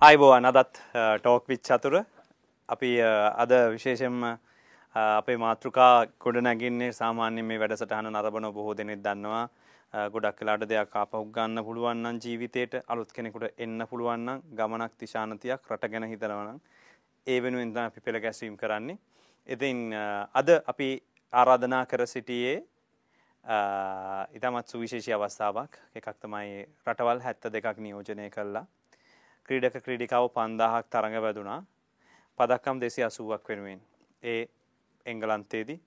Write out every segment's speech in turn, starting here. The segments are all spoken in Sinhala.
අයිබෝවන් අදත් ටෝක් විච් චතුර අපි අද විශේෂෙන්ම අපේ මාතෘකා ගොඩ නැගින්නේ සාමාන්‍ය මේ වැඩසටහන නරබන බොහෝ දෙනෙක් දන්නවා ගොඩක් කලාට දෙයක් ආපහු ගන්න පුළුවන් නම් ජීවිතේට අලුත් කෙනෙකුට එන්න පුළුවන් නම් ගමනක් දිශානතියක් රට ගැන හිතනවා නම් ඒ වෙනුවෙන් තමයි අපි පෙළ ගැස්වීම කරන්නේ. ඉතින් අද අපි ආරාධනා කර සිටියේ ඉතාමත් සුවිශේෂී අවස්ථාවක් එකක් තමයි රටවල් හැත්ත දෙකක් නියෝජනය කල්ලා ක්‍රීඩක ක්‍රීඩිකාව පන්දාහක් තරඟ වැදුනා. පදක්කම් දෙසි අසුවක් වෙනුවෙන්. ඒ එංගලන්තයේදී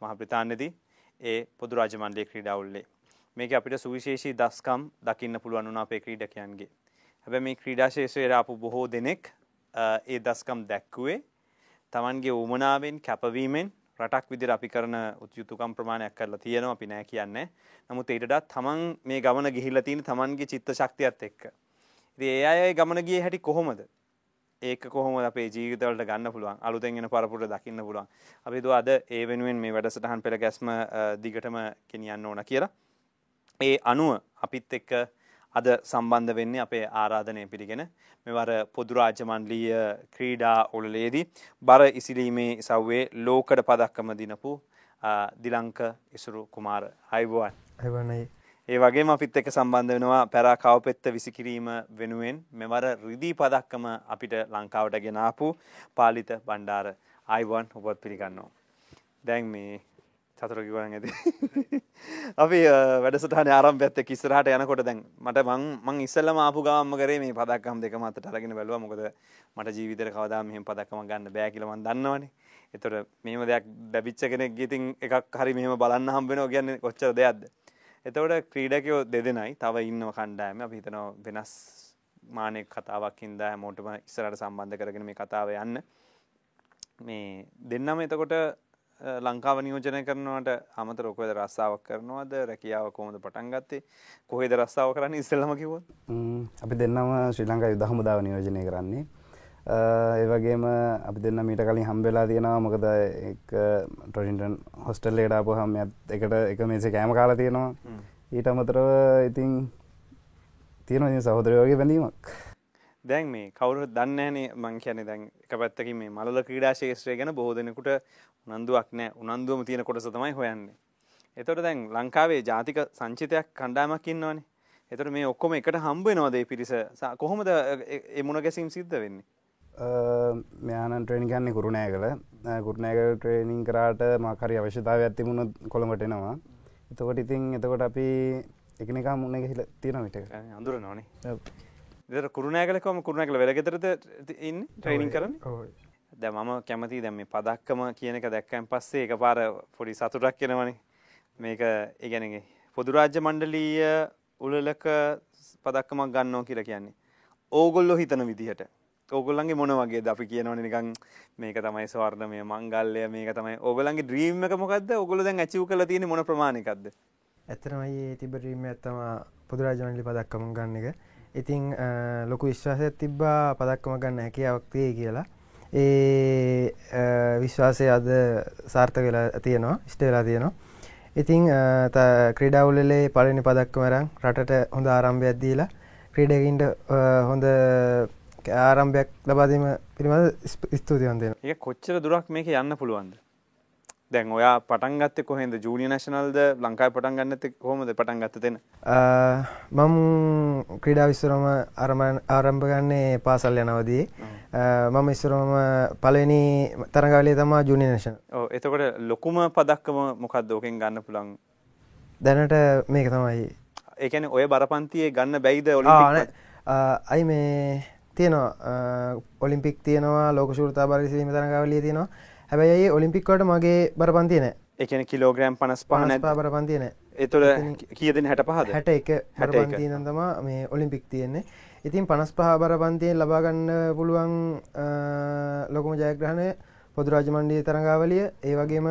මහ බ්‍රතාන්‍යදී ඒ පොදු රාජමන්ඩලය ක්‍රීඩවුල්ලේ. මේක අපිට සුවිශේෂී දස්කම් දකින්න පුළුවන් වුණා අපේ ක්‍රීඩකයන්ගේ. හැබැ මේ ක්‍රීඩා ශේෂයට අපපු බොහෝ දෙනෙක් ඒ දස්කම් දැක්කුවේ තමන්ගේ උමනාවෙන් කැපවීමෙන් රටක් විදිර අපි කරන උත්යුතුකම් ප්‍රමාණයක් කරලා තියෙනවා අපි නෑ කියන්නේ. නමුත් ඒටත් තමන් මේ ගමන ගිහිල්ලා තියෙන තමන්ගේ චිත්ත ශක්තියත් එක්ක. ඒ අය ගමන ගිය හැටි කොහොමද? ඒක කොහොම අපේ ජීවිතවලට ගන්න පුළුවන්? අලුතෙන්ගෙන පරපුට දකින්න පුළුවන්. අපි ද අද ඒ වෙනුවෙන් මේ වැඩසටහන් පෙළ ගැස්ම දිගටම කෙනියන්න ඕන කියලා. ඒ අනුව අපිත් එක්ක අද සම්බන්ධ වෙන්නේ අපේ ආරාධනය පිළිගෙන මෙවර පොදුරාජමන්ලීය ක්‍රීඩා ඔලලේදී බර ඉසිලීමේ සව්වේ ලෝකඩ පදක්කම දිනපු දිලංක ඉසුරු කුමාර. අයිබුවන් ඇවනයි ඒ වගේම අපිත් එක්ක සම්බන්ධ වෙනවා පැරා කවපෙත්ත විසිකිරීම වෙනුවෙන් මෙවර රිදී පදක්කම අපිට ලංකාවට ගෙනාපු පාලිත බණ්ඩාර අයිවන් ඔබත් පිළිගන්නවා. දැන් මේ චතුර කිවරන් ඇති. අපි වැඩසටහන ආරම්භයත් එක්ක ඉස්සරහට යනකොට දැන් මට මං මං ඉස්සෙල්ලම ආපු ගාම කරේ මේ පදක්කම් දෙක මතට අරගෙන බැලුවා මොකද මට ජීවිතේට කවදාම මෙහෙම පදක්කමක් ගන්න බෑ කියලා මං දන්නවනේ. ඒතකොට මෙහෙම දෙයක් ලැබිච්ච කෙනෙක් ඉතින් එකක් හරි මෙහෙම බලන්න හම්බ වෙනවා කියන්නේ කොච්චර දෙයක්ද? එතවට ක්‍රීඩකයෝ දෙදෙනයි. තව ඉන්නව කණ්ඩායම. අපි හිතනවා වෙනස් මානෙක් කතාවක් හින්දා හැමෝටම ඉස්සරට සම්බන්ධ කරගෙන මේ කතාව යන්න. මේ දෙන්නම එතකොට ලංකාව නියෝජනය කරනවට අමතර ඔකොද රස්සාාවක් කරනවද? රැකියාව කොමද පටන් ගත්තේ? කොහෙද රස්සාාව කරන්න? ඉස්සල්ලම කිවොත් අපි දෙන්නම ශ්‍රී ලංකා යුද හමුදාව නියෝජනය කරන්නේ. ඒවගේම අපි දෙන්න මීට කලින් හම්බෙලා තියෙනවා. මොකද ටොරින්ටන් හොස්ටල් එකට අපහම එකට එක මේසේ කෑම කාලා තියෙනවා. ඊට අමතරව ඉතින් තියෙන සහෝදරයෝගේ බැඳීමක්. දැන් මේ කවුරු දන්නෑනේ මං කියන දැන් එක පැත්තකින් මේ මලල ක්‍රීඩා ශේෂත්‍රය ගැන බොහෝ දෙනෙකුට උනන්දුවක් නෑ උනන්දුවම තියෙන කොටස තමයි හොයන්නේ. එතොට දැන් ලංකාවේ ජාතික සංචිතයක් කණ්ඩායමක් ඉන්නවනේ. එතට මේ ඔක්කොම එකට හම්බෙනවාදේ පිරිස? කොහොමද එමුණ ගැසීම් සිද්ධ වෙන්නේ මෙයානන් ට්‍රේනි ගන්නේ කුරුණෑ කළ කුරුණෑක ට්‍රේනිං කරාට මකරි අවශ්‍යතාව ඇතිමුණ කොළමටෙනවා එතකොට ඉතින් එතකොට අපි එකනිකා මුණ හිල තියෙන විට අඳුර නොනේ දෙර කුරුණෑකලකොම කුරුණෑකල වෙලගෙතරද ඉන්න ට්‍රේනිින් කරන ද මම කැමති දැම පදක්කම කියනක දැක්කයින් පස්සේ එක පාර පොඩි සතුටක් කෙනවනේ මේක ඒගැනගේ පොදුරාජ්‍ය මණ්ඩලීය උලලක පදක්කමක් ගන්නෝ කියලා කියන්නේ. ඕගොල්ලො හිතන විදිහට ඕගොල්ලන්ගේ මොන වගේ අපි කියනවන නිකං මේක තමයි ස්වර්ණ මේ මංගල්ලය මේක තමයි ඕගලන්ගේ ද්‍රීම්ම එක මොකක්ද ඔගොල දැන් ඇචිව කල තියෙන මොන ප්‍රමාණකක්ද ඇත්තනමයි තිබ ්‍රීම ඇත්තම පුදුරාජනලි පදක්කම ගන්න එක. ඉතිං ලොකු විශ්වාසයක් තිබ්බා පදක්කම ගන්න හැකියාවක්තිය කියලා. ඒ විශ්වාසය අද සාර්ථ වෙලා තියෙනවා ස්ටේලා තියෙනවා. ඉතිං ක්‍රඩවුලේ පලනි පදක්කමරං රටට හොඳ ආරම්භයක් දීලා ක්‍රීඩකින්ට හොඳ ආරම්භයක් ලබාදීම පිළිබඳ ස්තුතියන්දෙන ඒ කොච්චර දුරක් මේක යන්න පුළුවන්ද? දැන් ඔයා පටන්ගත්ත කොහෙද ජූනිය නශනල්ද ලංකායි පටන් ගන්නත කොහොමද පටන් ගත්තතෙන මම ක්‍රීඩා විස්සරම අරමන් ආරම්භ ගන්නේ පාසල් යනවදී මම ඉස්සරම පලනි තරගලේ තමා ජුනි නශන එතකොට ලොකුම පදක්කම මොකක්ද ඕකෙන් ගන්න පුළන් දැනට මේක තමයි. ඒකන ඔය බරපන්තියේ ගන්න බැයිද ඔල අයි මේ තියෙනවා. ඔලිම්පික් තියෙනවා ලෝක ශෘතා බරිසීම තරගවලිය තියෙනවා. හැබැයි ඔලිම්පික්වට මගේ බරපන්තියන එකන කිලෝග්‍රම් පනස් පහන බරපන්තියන එතුළ කියදෙන හැට පහද හැට එක හැටතියන තම මේ ඔලිම්පික් තියෙන්නේ. ඉතින් පනස් පහ බරපන්තියෙන් ලබාගන්න පුළුවන් ලොකුම ජයග්‍රහණය පොදුරාජමන්ඩිය තරඟාවලිය ඒ වගේම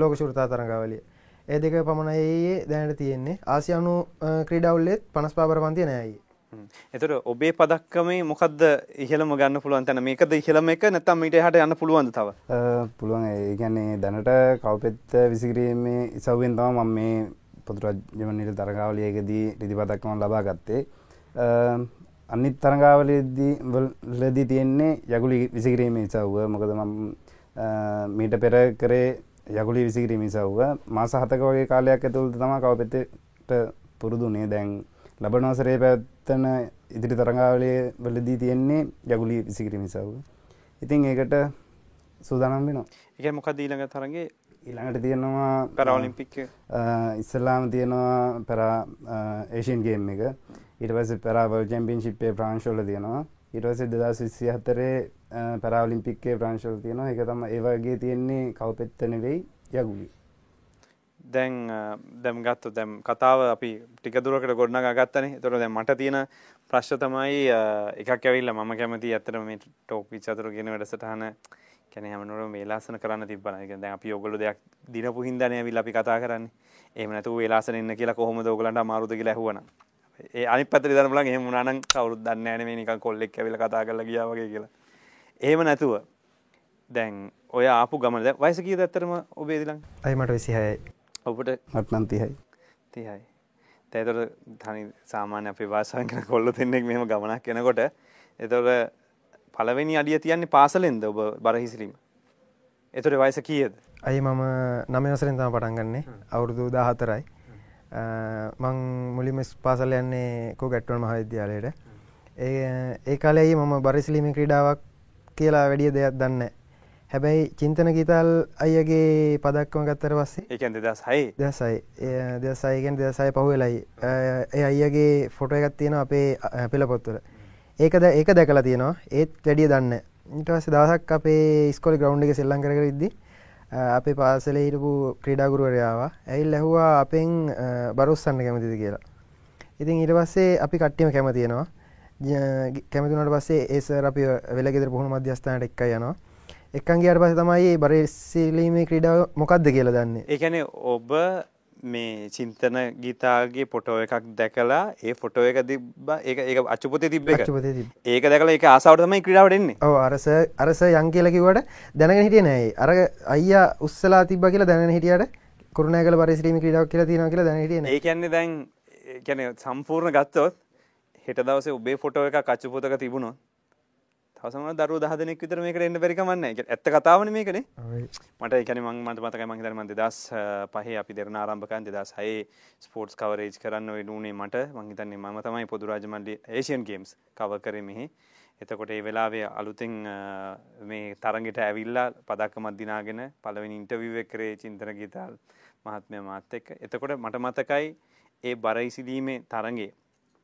ලෝක ශෘතා තරඟාවලිය ඒ දෙක පමණයේ දැනට තියෙන්නේ. ආසියනු ක්‍රීඩවල්ලෙත් පනස් පාබර පන්තිය නෑයි එතට ඔබේ පදක්කමේ මොකක්ද ඉහළම ගන්න පුළුවන් තැන? මේකද ඉහළම එක? නැතම් මීට හට යන්න පුළුවන්ද තව? පුළුවන්. ඒගැන්නේ දැනට කවපෙත් විසිකිරීමේ ඉසවෙන් තම මම මේ පොදුරජමනට තරගාවලියකදී රිදි පදක්කම ලබා ගත්තේ. අනිත් තරඟාවලදී තියෙන්නේ යගුලි විසිකිරීමේ සව්ව මොකද මම මීට පෙර කරේ යගුලි විසිකිරීම සව්ව මාස හතක වගේ කාලයක් ඇතුළත තමා කවපෙත්තට පුරුදුනේ. දැන් ලබනවසරේ පැත්තන ඉදිරි තරඟාවලය වලදී තියෙන්නේ යගුලි විසිකිරීම සව්ව ඉතින් ඒකට සූදානම් වෙනවා. එක මොකක් ඊළඟ තරගේ ඊළඟට තියෙනවා පැරවලිම්පික් ඉස්සල්ලාම තියෙනවා පැරා ඒෂන් ගේම් එක. ඊට පස පැරාවල් චැම්පියන්ශිප්පේ ප්‍රංශෝල තියෙනවා. ඉටවස දෙදස් විස්සි හත්තරේ පැරාවලිම්පික්කේ ප්‍රංශෝල් තියෙනවා. එක තම ඒවගේ තියෙන්නේ කවපෙත්තන වෙයි යගුලි දැන් දැම් ගත්තු දැම් කතාව අපි ටික දුරකට ගොඩ්න ගත්තන. තොර දැ මට තියෙන ප්‍රශ්්‍ය තමයි එකක් ඇවිල්ල ම කැමති ඇතර මේ ටෝක් විචතුර ගෙන වැඩසටහන. කැන හමනුවර මේලාසන කරන්න තිබන එක දැන් අපි ඔගොල දෙයක් දිනපු හින්දනය විල් අපි කතා කරන්න. එම නැතු වෙලාසන ඉන්න කියලා කොහොම දෝගලට මාරුද කියලා ඇහුවන ඒ අනි පතර දරමල එහෙම නානන් කවරුත් දන්න ෑන මේ නිකන් කොල්ලෙක් ඇවිල කතා කරල ගියාවගේ කියලා. එහෙම නැතුව දැන් ඔය ආපු ගමන වයිස කිය ඇත්තරම ඔබේදිලං අයිමට විසිහයයි ඔබට? මටනන් තිහයි. තිහයි. තෑතර තනි සාමාන්‍ය අපි වාසන් කන කොල්ල දෙන්නෙක් මෙම ගමනක් කෙනකොට එතොට පළවෙනි අඩිය තියන්නේ පාසලෙන්ද ඔබ බරහිසිරීම එතුට වයිස කියද? අයි මම නමයවසරෙන් තම පටන්ගන්නේ අවුරුදු දාහතරයි මං මුලිම පාසල යන්නේ කෝ ගැට්ටුවන් මහවිද්‍යාලයට. ඒ ඒ කාලෙයි මම බරිසිලිම ක්‍රඩාවක් කියලා වැඩිය දෙයක් දන්න හැබැයි චින්තන ගීතල් අයගේ පදක්කම ගත්තර පස්සේ ඒකන් දෙදස් හයි. දසයි දෙසයිගෙන් දෙසයි පහුවෙලයි. ඒ අයියගේ ෆොටෝ එකත් තියෙන අපේ පෙළ පොත්තුර ඒකද ඒක දැකලා තියෙනවා. ඒත් වැඩිය දන්න ඉටවස දවසක් අපේ ස්කොල ග්‍රවන්් එක සෙල්ලං කර ඉද්දි අපේ පාසල හිටපු ක්‍රීඩාගුරුවරයාව ඇයිල් ලැහවා අපෙන් බරුස්සන්න කැමතිද කියලා. ඉතින් ඉට පස්සේ අපි කට්ටිම කැම තියෙනවා කැමතිනට පස්සේ ඒසර අපි වෙලගෙදර පුහුණු මධ්‍යස්ථානට එක්ක යනවා එකන්ගේ අට පස තමයි බරසිලීමේ ක්‍රීඩාව මොකක්ද කියලා දන්නේ. ඒකැන ඔබ මේ චින්තන ගීතාගේ පොටෝ එකක් දැකලා ඒ ෆොටෝ එක තිබ ඒ ඒ අච්චපොතේ තිබ ඒක දැකල එක ආසාාවටමයි ක්‍රඩාවටෙන්නේ ඕ අරස අරස යං කියලකිවට දැනගෙන හිටිය නෑ අර අයියා උත්සලා තිබ කියලා දැන හිටියට කරුණෑකල පරිසිරීම ක්‍රඩාවක් කියලා තින කියලා දැනහිටිය ඒ කියන්නේ දැන් ගැන සම්පූර්ණ ගත්තොත් හෙට දවස ඔබේ ෆොටෝ එක කච්චපොතක තිබුණොත් තවසම දරු දහදනෙක් විතර මේකට එන්න බැරිකමන්න ඇත්ත කතාවන මේකන. මට එකන මං මට මතක මං දරම දෙදස් පහ අපි දෙරන ආරම්භකන් දෙදස් හයේ ස්පෝර්ට්ස් කවරේජ් කරන්න වෙනුනේ මට. මංහිතන්නේ මම තමයි පොදුරාජමල්ලි ඒෂයන් ගේම්ස් කව කරෙමිහි එතකොට ඒ වෙලාවේ අලුතින් මේ තරගෙට ඇවිල්ලා පදක්ක මත්දිනාගෙන පලවෙනි ඉන්ටවිව කරේ චින්තන ගීතල් මහත්මය මාත් එක්ක. එතකොට මට මතකයි ඒ බරයිසිදීමේ තරගේ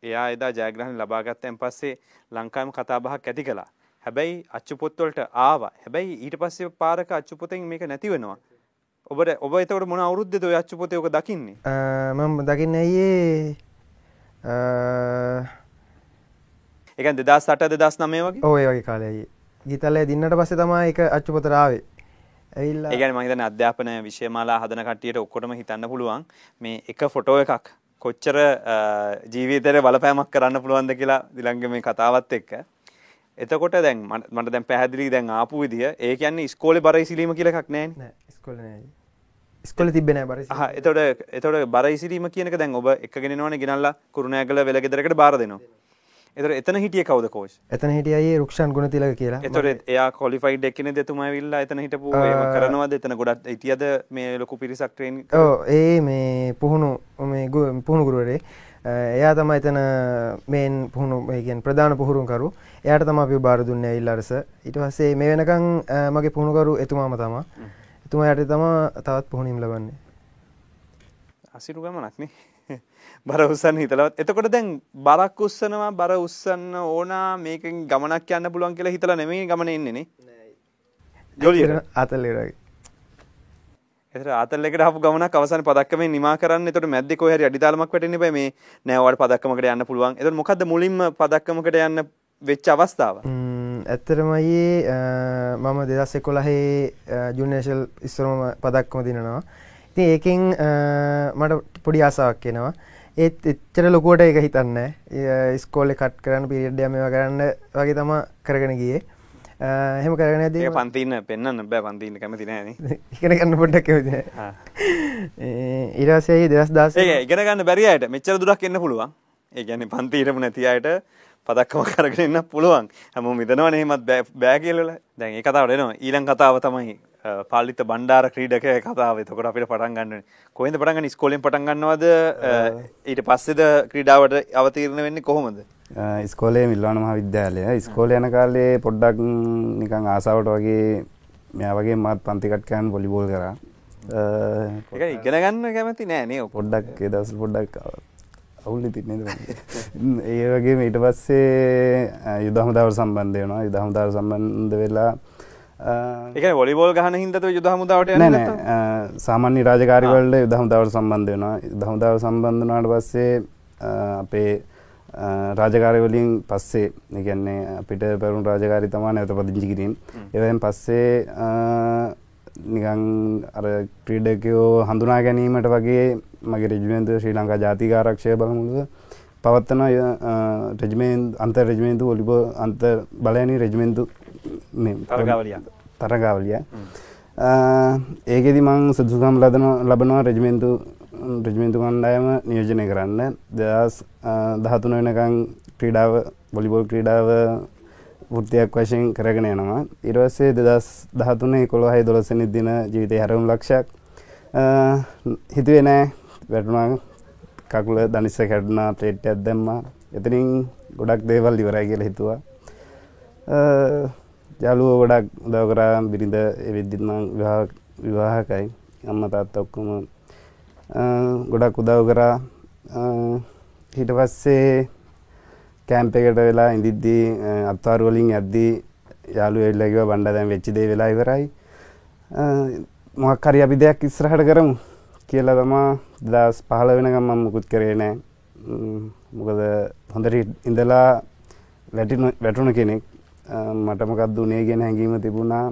එයා එදා ජයග්‍රහණ ලබාගත්තයන් පස්සේ ලංකාම කතාබහක් ඇති කලා හැබැයි අච්චුපොත්වලට ආවා. හැබැයි ඊට පස්සේ පාරක අච්චුපොතෙන් මේක නැති වෙනවා. ඔබට ඔබ එතවට මොන අවුද්ධ ඔය අච්චුපොතයක දකින්නේ? මම දකින්න ඇයේ එක දෙදස් සට දෙදස් නමේ වගේ? ඔය වගේ කාලයයි ගිතල්ලය දින්නට පස්සේ තමා එක අච්චුපොතරාවේ ඇල් ඒගැන මහිතන අධ්‍යාපනය විශෂයමාලා හදන කටියට ඔක්කොටම හිතන්න පුළුවන් මේ එක ෆොටෝ එකක් කොච්චර ජීවිතර බලපෑමක් කරන්න පුළුවන්ද කියලා දිළංග මේ කතාවත් එක්ක එතකොට දැන් මට දැන් පැහැදිලි දැන් ආපු විදිහ ඒ කියන්නේ ඉස්කෝලේ බර ඉසිලීම කියලා එකක් නැහැ ඉස්කෝලේ ඉස්කොල තිබෙන බර එතොට එතොට බර ඉසිරීම කියනක දැන් ඔබ එකගෙනවන ගෙනල්ලා කුරුණෑගල වෙලගෙදරකට බාර දෙනවා. එතර එතන හිටිය කවද කෝෂ් එතන හිටියයේ රුක්ෂන් ගුණ තිලක කියලා එතොට එයා කොලිෆයිඩ් එක්න දෙතුම විල්ලා එතන හිටපු කරනවාද? එතන ගොඩත් ඉතියද මේ ලොකු පිරිසක් ට්‍රේන් ඒ මේ පුහුණු මේ පුහුණු ගුරුවරේ එයා තම එතන මේන් පුහුණු මේගෙන් ප්‍රධාන පුහුරුන්කරු එයට තම අපි බාර දුන්න ඉල්ලරස ඉට පස්සේ මේ වෙනකං මගේ පුහුණුකරු එතුමාම තමා එතුමා යට තම තවත් පුහුණිම් ලබන්නේ. අසිරු ගමනක්නේ බර උස්සන්න හිතලවත්. එතකොට දැන් බරක් උස්සනවා බර උස්සන්න ඕනා මේක ගමනක් යන්න පුළුවන් කියලා හිතලා නෙමේ ගමන එන්නේනේ ජොලිය අතල්ලරගේ එතර අතල්ලෙකට හපු ගමනක් අවසන් පදක්කම නිමා කරන්න. එතට මැද්දෙක හරි අඩිතාලමක් වැටෙන බෑ මේ නෑවට පදක්කමකට යන්න පුළුවන්. එත මොකද මුලින්ම පදක්කමකට යන්න වෙච්ච අවස්ථාව? ඇත්තරමයේ මම දෙදස් එකොලහේ ජුනේශල් ඉස්සරම පදක්කම දිනනවා. ඉතින් ඒකින් මට පොඩි ආසාවක් කෙනවා ඒත් එච්චර ලොකුවට එක හිතන්න ස්කෝල්ල කට් කරන්න පිරිඩ්ඩ මේවා කරන්න වගේ තම කරගෙන ගියේ. එහෙම කරන ද පන්තින්න පෙන්න්න බෑ පන්තින්න කැමති නෑන ඉගෙන ගන්න පොඩ්ඩක් කැමති ඉරසේ දෙස් දස් ඉගෙන ගන්න බැරියට මෙච්චර දුරක් එන්න පුළුවන්. ඒ ගැන පන්තිීටම නැතියට පදක්කම කරගෙන ඉන්න පුළුවන්. හැම මිදනවන එහෙමත් බෑ කියලල දැන් ඒ කතාවට එනවා. ඊළඟ කතාව තමයි පාලිත බණ්ඩාර ක්‍රීඩක කතාව. එතකොට අපිට පටන් ගන්න කොහෙන්ද පටන් ගන්න? ඉස්කෝලෙන් පටන් ගන්නවද? ඊට පස්සේද ක්‍රීඩාවට අවතීර්ණ වෙන්නේ කොහොමද ඉස්කෝලේ මිල්වාන මහ විද්‍යාලය ඉස්කෝල යන කාලේ පොඩ්ඩක් නිකං ආසාවට වගේ මෙයා වගේ මත් පන්තිකට්කයන් බොලිබෝල් කරා එක ඉගෙන ගන්න කැමති නෑනේ පොඩ්ඩක් දවස පොඩ්ඩක් අවුල්ලි තින්නේද ඒ වගේ ඊට පස්සේ යුදහමදාවට සම්බන්ධය වනවා යුදහමදාව සම්බන්ධ වෙලා එක වොලිබෝල් ගහන හින්දත යුද හමුදාවට නෑ සාමාන්‍ය රාජකාරිවලට යුද හමුදාවට සම්බන්ධ වෙනවා යුද හමුදාව සම්බන්ධනාට පස්සේ අපේ රාජකාරවලින් පස්සේ එකන්නේ අපිට පැරුණු රාජකාරි තමා නැත පදිංචි කිරීම. එවයින් පස්සේ නිකං අර ක්‍රීඩකයෝ හඳුනා ගැනීමට වගේ මගේ රජමේන්තු ශ්‍රී ලංකා ජාතිකාරක්ෂය බලමුළුව පවත්තන රජමේන් අන්ත රජමේන්තු ඔලිබ අන්ත බලයනි රජමේන්තු තරගාවලිය. ඒකෙදි මං සුදුසුකම් ලදන ලබනවා රජමේන්තු රජමේන්තු කණ්ඩායම නියෝජනය කරන්න. දෙදස් දහතුන වෙනකං ක්‍රීඩාව බොලිබෝල් ක්‍රීඩාව වෘතියක් වශයෙන් කරගෙන යනවා. ඉරවස්සේ දෙදස් දහතුනේ කොළොහයි දොලසනි දින ජීවිතය හැරුම් ලක්ෂයක්. හිතුවේ නෑ වැටුණා කකුල දනිස්ස කැඩුනා ප්ලේට් ඇත්දැම්මා එතනින් ගොඩක් දේවල් ඉවරයි කියල හිතුවා. යාලුව ගොඩක් උදව කරා බිරිඳ එවිද්දිත්ම විවාහකයි. අම්ම තාත්ත ඔක්කොම ගොඩක් උදව් කරා. හිට පස්සේ කෑම්ප එකට වෙලා ඉදිද්දී අත්වාරු වලින් ඇද්දී යාලු එල්ලකිව බණ්ඩ දැන් වෙච්චිදේ වෙලා ඉවරයි. මොහක් හරි අපි දෙයක් ඉස්රහට කරමු. කියලා තමා දස් පහල වෙනකම් මම මුකුත් කරේ නෑ. මොකද හොඳට ඉඳලා වැටුණ කෙනෙක්. මට මොකක්ද උනේ ගැන හැඟීම තිබුණා.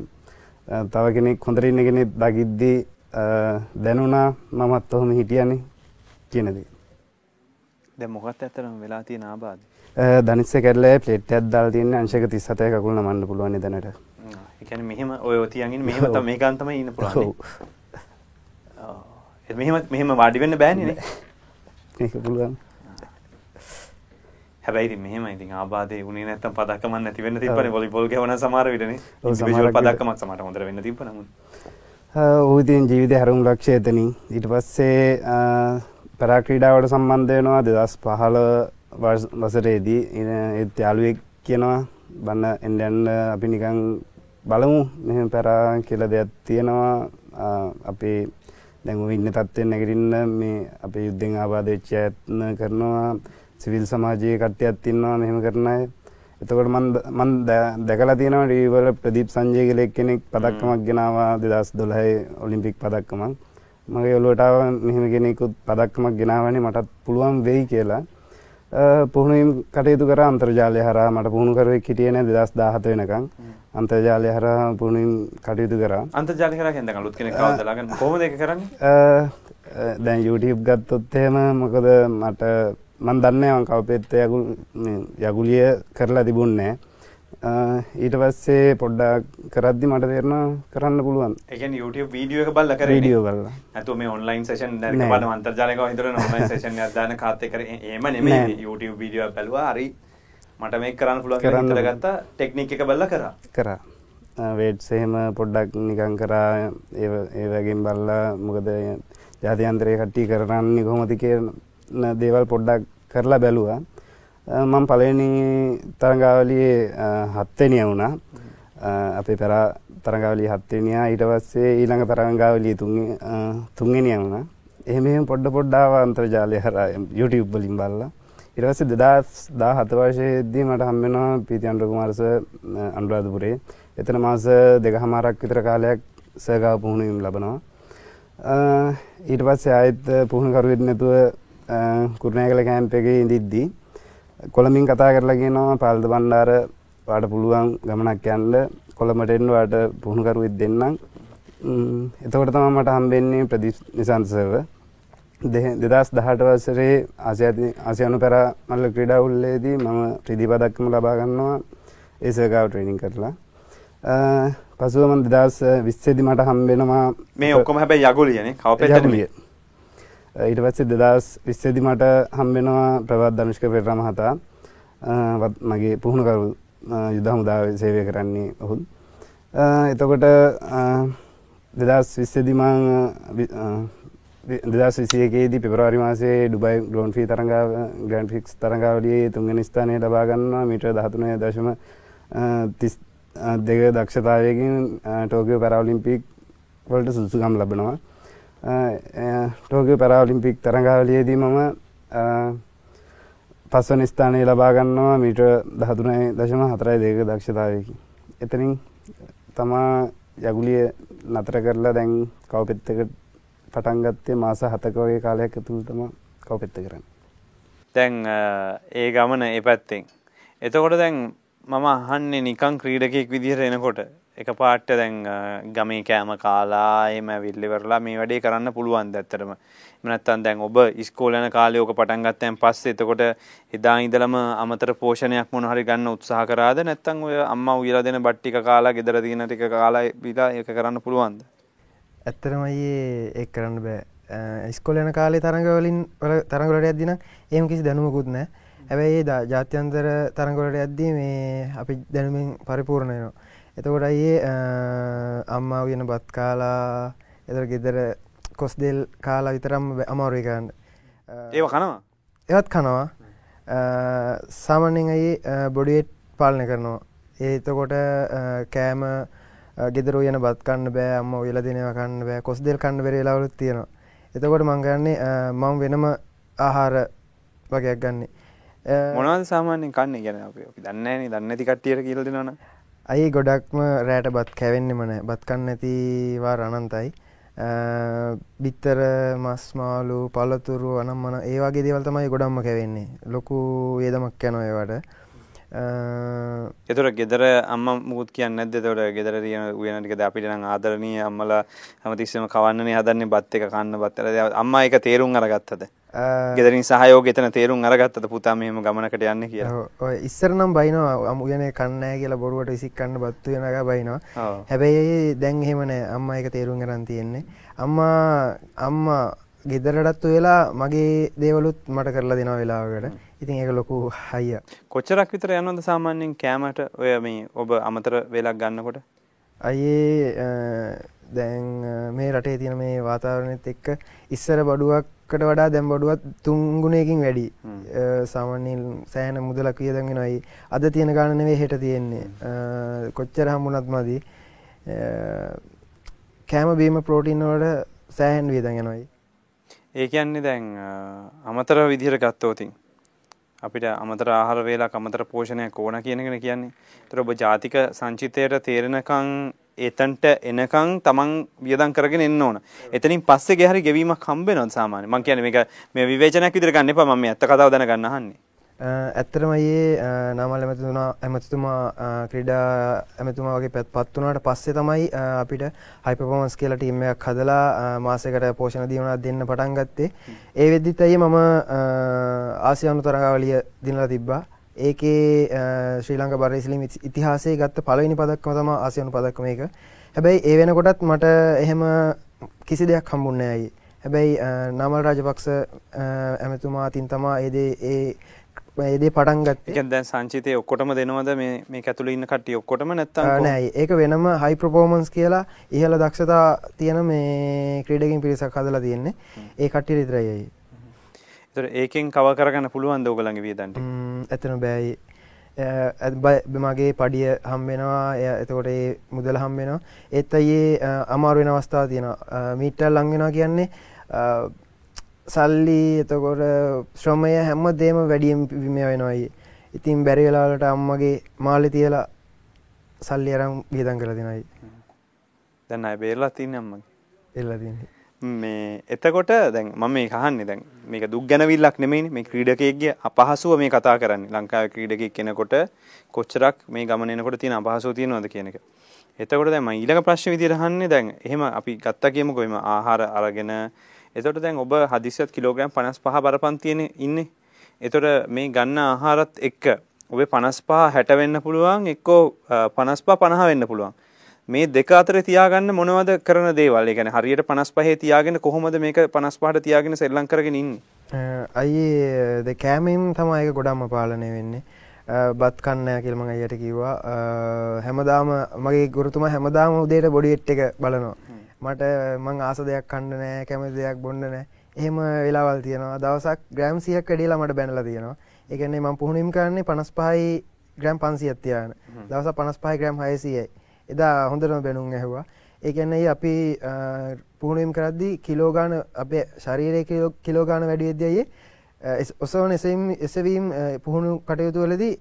තව කෙනෙක් හොඳට ඉන්න කෙනෙක් දකිද්දී දැනුණා මමත් ඔහොම හිටියනේ කියන දේ. දැන් මොකක්ද ඇත්තටම වෙලා තියෙන ආබාධ? දනිස්ස කැඩලා ප්ලේට් එකක් දාලා තියෙන අංශක 37 කකුල නමන්න පුළුවන් දැනට. ඒ කියන්නේ මෙහෙම ඔය තියන් ඉන්නේ මෙහෙම තමයි මේකන් තමයි ඉන්න පුළුවන්. ඔව්. මෙහෙම මෙහෙම වාඩි වෙන්න බෑනේ නේ. මේක පුළුවන්. හැබැයි මෙහෙමයි ඉතින් ආබාධේ උනේ නැත්තම් පදක්කමක් නැති වෙන්න තිබ්බනේ වොලිබෝල් ගහන සමහර විටනේ. ඉන්ඩිවිජුවල් පදක්කමක් සමහරට හොඳට වෙන්න තිබ්බ නමුත්. ඔහු ඉතින් ජීවිතේ හැරුම් ලක්ෂය එතනින්. ඊට පස්සේ පැරා ක්‍රීඩාවට සම්බන්ධ වෙනවා 2015 වසරේදී ඒත් යාළුවෙක් කියනවා බන්න එන්න යන්න අපි නිකන් බලමු මෙහෙම පැරා කියලා දෙයක් තියෙනවා අපි දැන් ඔය ඉන්න තත්ත්වෙන් නැගිටින්න මේ අපේ යුද්ධෙන් ආබාධ වෙච්ච යත්න කරනවා සිවිල් සමාජයේ කට්ටියක් ඉන්නවා මෙහෙම කරන අය. එතකොට මම මම දැකලා තියෙනවා ටීවී වල ප්‍රදීප් සංජය කියලා එක්කෙනෙක් පදක්කමක් ගෙනාවා 2012 ඔලිම්පික් පදක්කමක්. මගේ ඔළුවට ආව මෙහෙම කෙනෙකුත් පදක්කමක් ගෙනාවනේ මටත් පුළුවන් වෙයි කියලා. පුහුණුවීම් කටයුතු කරා අන්තර්ජාලය හරහා මට පුහුණු කරුවෙක් හිටියේ නෑ 2017 වෙනකන්. අන්තර්ජාලය හරහා පුහුණුවීම් කටයුතු කරා. අන්තර්ජාලය හරහා කියන්නේ අලුත් කෙනෙක් කවදාද ලාගන්න කොහොමද ඒක කරන්නේ? දැන් YouTube ගත්තොත් එහෙම මොකද මට මන් දන්නේ මං කවපෙත්ත යගුල් යගුලිය කරලා තිබුන්නේ ඊට පස්සේ පොඩ්ඩක් කරද්දි මට තේරෙනවා කරන්න පුළුවන්. කියන්නේ YouTube වීඩියෝ එක බලලා කරේ. වීඩියෝ බලලා. නැතුව මේ ඔන්ලයින් සෙෂන් නේද බලන අන්තර්ජාලයක හිතන ඔන්ලයින් සෙෂන් එකක් දාන කාත් එක්ක එහෙම නෙමෙයි YouTube වීඩියෝ එක බැලුවා හරි මට මේක කරන්න කියලා හිතලා ගත්තා ටෙක්නික් එක බලලා කරා. කරා. වේට්ස් එහෙම පොඩ්ඩක් නිකන් කරා ඒ ඒ වගේම බලලා මොකද ජාත්‍යන්තරයේ කට්ටිය කරන්නේ කොහොමද කියන දේවල් පොඩ්ඩක් කරලා බැලුවා. මම පළවෙනි තරඟාවලියේ හත්වෙනිය වුණා. අපේ පෙරා තරඟාවලිය හත්වෙනියා. ඊට පස්සේ ඊළඟ තරඟාවලිය තුන්වෙනිය වුණා. එහෙම එහෙම පොඩ පොඩ්ඩ ආව අන්තර්ජාලය හරහා YouTube වලින් බලලා. ඊට පස්සේ 2017 වර්ෂයේදී මට හම්බ වෙනවා පීති අනුරකුමාර සර් අනුරාධපුරේ. එතන මාස දෙකමාරක් විතර කාලයක් සර් ගාව පුහුණුවීම් ලබනවා. ඊට පස්සේ ආයෙත් පුහුණුකරුවෙක් නැතුව කුරුණෑගල කැම්ප් එකේ ඉඳිද්දී කොළඹින් කතා කරලා කියනවා පාල්ද බණ්ඩාර වාට පුළුවන් ගමනක් යන්න. කොළඹට එන්න වාට පුහුණුකරුවෙක් දෙන්නම්. එතකොට තමයි මට හම්බෙන්නේ ප්‍රදීප් නිසන්ත සර්ව 2018 වසරේ ආසියානු පැරා මල්ල ක්‍රීඩා උල්ලේදී මම ත්‍රිදී පදක්කම ලබා ගන්නවා ඒ සර්ගාව ට්‍රේනින් කරලා. පසුව මම 2020 දී මට හම්බෙනවා මේ ඔක්කොම හැබැයි යගුලියනේ. කවපෙත්තනේ ඊට පස්සේ දෙදස් විස්සදි මට හම්බෙනවා ප්‍රවත් ධනුෂ්ක පෙරම හතා වත් මගේ පුහුණුකරු යුද හමුදාව සේවය කරන්නේ ඔහුන්. එතකොට දෙදස් විස්සදිමං දෙදස් විසියකේදී පෙබරවාරි මාසේ ඩුබයි ගලෝන් ෆී තරඟාව ග්‍රන්් ෆික්ස් තරඟාවලියේ තුන්ගෙන ස්ථානය ලබාගන්නවා මිට දහතුනය දශම තිස් දෙක දක්ෂතාවයකින් ටෝකෝ පැරවලිම්පික් වලට සුදුසුකම් ලබනවා. ටෝකෝ පැරවලිම්පික් තරඟාවලියේදී මම පස්වන ස්ථානය ලබාගන්නවා මීට දහතුනයි දශම හතරයි දෙක දක්ෂතාවයකි එතනින් තමා යගුලිය නතර කරලා දැන් කවපෙත්තකට පටන් ගත්තේ මාස 7ක වගේ කාලයක් ඇතුළත තමයි කවපෙත්ත කරන්නේ. දැන් ඒ ගමන ඒ පැත්තෙන්. එතකොට දැන් මම අහන්නේ නිකන් ක්‍රීඩකයෙක් විදිහට එනකොට එක පාට දැන් ගමේ කෑම කාලා එහෙම ඇවිල්ලි ඉවරලා මේ වැඩේ කරන්න පුළුවන් ඇත්තටම. එහෙම නැත්නම් දැන් ඔබ ඉස්කෝලේ යන කාලේ ඕක පටන් ගත්තෙන් පස්සේ එතකොට එදා ඉඳලම අමතර පෝෂණයක් මොන හරි ගන්න උත්සාහ කරාද නැත්නම් ඔය අම්මා උයලා දෙන බත් ටික කාලා ගෙදර තියෙන ටික කාලා බීලා ඒක කරන්න පුළුවන්ද? ඇත්තරමයේ එක් කරන්න බෑ ස්කොලන කාලේ තරඟවලින් තරගලට ඇදදින ඒම කිසි දැනුමකුත් නෑ හැබැයි දා ජාත්‍යන්තර තරගලට ඇද්දී මේ අපි දැනුමින් පරිපූර්ණයනවා එතකොට අයේ අම්මා වයන බත් කාලා එතර ගෙදර කොස් දෙල් කාලා විතරම් අමාරුවයි කරන්න ඒ කනවා එවත් කනවා සාමන්‍යෙන් අයි බොඩියට් පාලන කරනවා ඒතකොට කෑම ගෙදර යන බත් කන්න බෑ අම්ම ඔයලා දෙනවා කන්න බෑ කොස් දෙල් කන්න බැරි වෙලාවලුත් තියෙනවා. එතකොට මං ගන්නේ මම වෙනම ආහාර වගේක් ගන්නේ. මොනවද සාමාන්‍යයෙන් කන්නේ අපි අපි දන්නේ නැති කට්ටියට කියලා දෙනවනම්. අයි ගොඩක්ම රෑට බත් කැවෙන්නෙම නැහැ. බත් කන්න නැති වාර අනන්තයි. බිත්තර මස් මාළු පළතුරු අනම්මන ඒ වගේ දේවල් තමයි ගොඩක්ම කැවෙන්නේ. ලොකු වේදමක් යනවා ඒවට. එතොට ගෙදර අම්ම මුත් කියන්න නැද තොට ගෙදර තියන උයනටිකද අපිට නම් ආදරණය අම්මල හැමතිස්සම කවන්නනේ හදන්නේ බත් එක කන්න බත්තර අම්ම එක තේරුම් අරගත්තද? ගෙදරින් සහයෝග එතන තේරුම් අරගත්තද? පුතා මෙහෙම ගමනකට යන්න කියලා. ඔය ඉස්සර නම් බයිනවා අම උයන කන්නෑ කියලා බොරුවට විසික් කන්න බත්තු වෙනක බයිනවා. හැබැයි දැන් එහෙමනෑ අම්ම එක තේරුම් කරන් තියෙන්නේ. අම්මා අම්මා ගෙදරටත් වෙලා මගේ දේවලුත් මට කරලා දෙනවා වෙලාවකට. ඉතින් ඒක ලොකු හයිය කොච්චරක් විතර යනවද සාමාන්‍යයෙන් කෑමට? ඔය මේ ඔබ අමතර වෙලක් ගන්නකොට? අයේ දැන් මේ රටේ තියෙන මේ වාතාවරණයත් එක්ක ඉස්සර බඩුවක්කට වඩා දැම් බඩුවත් තුන්ගුණයකින් වැඩි. සාමාන්‍යයෙන් සෑහන මුදලක් වියදන් වෙනයි අද තියෙන ගාන නෙවෙයි හෙට තියෙන්නේ. කොච්චර හම්බුනත් මදි. කෑම බීම ප්‍රෝටින් වලට සෑහන් වියදන් යනයි ඒ කියන්නේ දැන් අමතර විදිහට ගත්තෝතින් අපිට අමතර ආහාර වේලා අමතර පෝෂණයක් ඕන කියන එක කියන්නේ. ඒතර ඔබ ජාතික සංචිතයට තේරෙනකන් එතන්ට එනකන් තමන් වියදම් කරගෙන එන්න ඕන. එතනින් පස්සේ ගේ හරි ගෙවීමක් හම්බ වෙනවද සාමාන්‍යයෙන්? මම කියන්නේ මේක මේ විවේචනයක් විදිහට ගන්න එපා මම මේ ඇත්ත කතාව දැනගන්න අහන්නේ. ඇත්තරම ඒ නාමල් ඇමතිතුනා ඇමතිතුමා ක්‍රඩා ඇමතුමා වගේ පැත් පත් වනාට පස්සේ තමයි අපිට හයිපපමස් කියල ටීම්මයක් හදලා මාසකට පෝෂණ දීවනත් දෙන්න පටන් ගත්තේ. ඒ වෙද්දිත් ඇයි මම ආසියනු තරගාවලිය දිනලා තිබ්බා. ඒකේ ශ්‍රී ලංක බරසිලිම ඉතිහාසේ ගත්ත පලවිනි පදක්ම තම ආසියනු පදක්ම එක හැබැයි ඒ වෙනකොටත් මට එහෙම කිසි දෙයක් හම්බුන්න ඇයි හැබැයි නමල් රාජපක්ෂ ඇමතුමා තින් තමා ඒදේ ඒ ඒදේ පටන් ගත්තේ. එකෙන් දැන් සංචිතය ඔක්කොටම දෙනවද? මේ ඇතුළේ ඉන්න කට්ටිය ඔක්කොටම නැත්තම් නෑ. ඒක වෙනම හයි ප්‍රොෆෝමන්ස් කියලා ඉහළ දක්ෂතා තියෙන මේ ක්‍රීඩකින් පිරිසක් හදලා තියෙන්නේ. ඒ කට්ටිය විතරයි ඒකෙන් කව කරගන්න පුළුවන් ද ඔයගලගේ වියදන්ට ඇත්තන බෑයි මගේ පඩිය හම්බෙනවා එතකොට මුදල හම්බෙනවා ඒත් අයේ අමාරු වෙන අවස්ථාව තියෙනවා. මීටල් ලංගෙනවා කියන්නේ සල්ලි එතකොට ශ්‍රමය හැම දේම වැඩියම් විමය වෙනවයි. ඉතින් බැරිවෙලාලට අම්මගේ මාලි තියලා සල්ලි අරම් වියදන් කළ දෙනයි දැන් අය බේරලා තින්න අම්මගේ. එල්ල තින්නේ. මේ එතකොට දැන් මම මේ කහන්නේ දැන් මේක දුක් ගැනවිල්ලක් නෙමෙයිනේ. මේ ක්‍රීඩකයෙක්ගේ අපහසුව මේ කතා කරන්නේ. ලංකාවේ ක්‍රීඩකයෙක් කෙනෙකුට කොච්චරක් මේ ගමන එනකොට තියෙන අපහසුව තියෙනවද කියන එක. එතකොට දැන් මම ඊළඟ ප්‍රශ්නේ විදිහට අහන්නේ දැන් එහෙම අපි ගත්තා කියමුකෝ. එimhe ආහාර අරගෙන එතකොට දැන් ඔබ හදිසියත් කිලෝග්‍රෑම් 55 බරපන් තියෙන ඉන්නේ. එතකොට මේ ගන්න ආහාරත් එක්ක ඔබේ 55 60 වෙන්න පුළුවන් එක්කෝ 55 50 වෙන්න පුළුවන්. මේ දෙක අතර තියාගන්න මොනවද කරන දේවල්? ඒ කියන්නේ හරියට 55 තියාගෙන කොහොමද මේක 55ට තියාගෙන සෙල්ලම් කරගෙන ඉන්නේ? අයියේ ද කෑමෙන් තමයි ඒක ගොඩක්ම පාලනය වෙන්නේ. බත් කන්න කියල්ම අයට කිව්වා හැමදාම මගේ ගුරුතුම හැමදාම උදේට බොඩිට් එක බලනවා මට මං ආස දෙයක් කන්න නෑ කැමති දෙයක් බොන්න නෑ. එහෙම වෙලාවල් තියෙනවා. දවසක් ග්‍රෑම් සියක් කඩියලා මට බැනල තියෙනවා. එකන්නේ මං පුහුණිම් කරන්නේ පනස් පහයි ග්‍රම් පන්සියත්තියාන දවස පනස් පහයි ග්‍රම් හයසියයි එදා හොඳටම බැනුම් ඇහවා. ඒකැන්නේ අපි පුහුණුවම් කරද්දි කිලෝගාන අපේ ශරීරය කිලෝගාන වැඩි වෙද්‍යයේ ඔසවන එසම් එසවීම් පුහුණු කටයුතු වලදී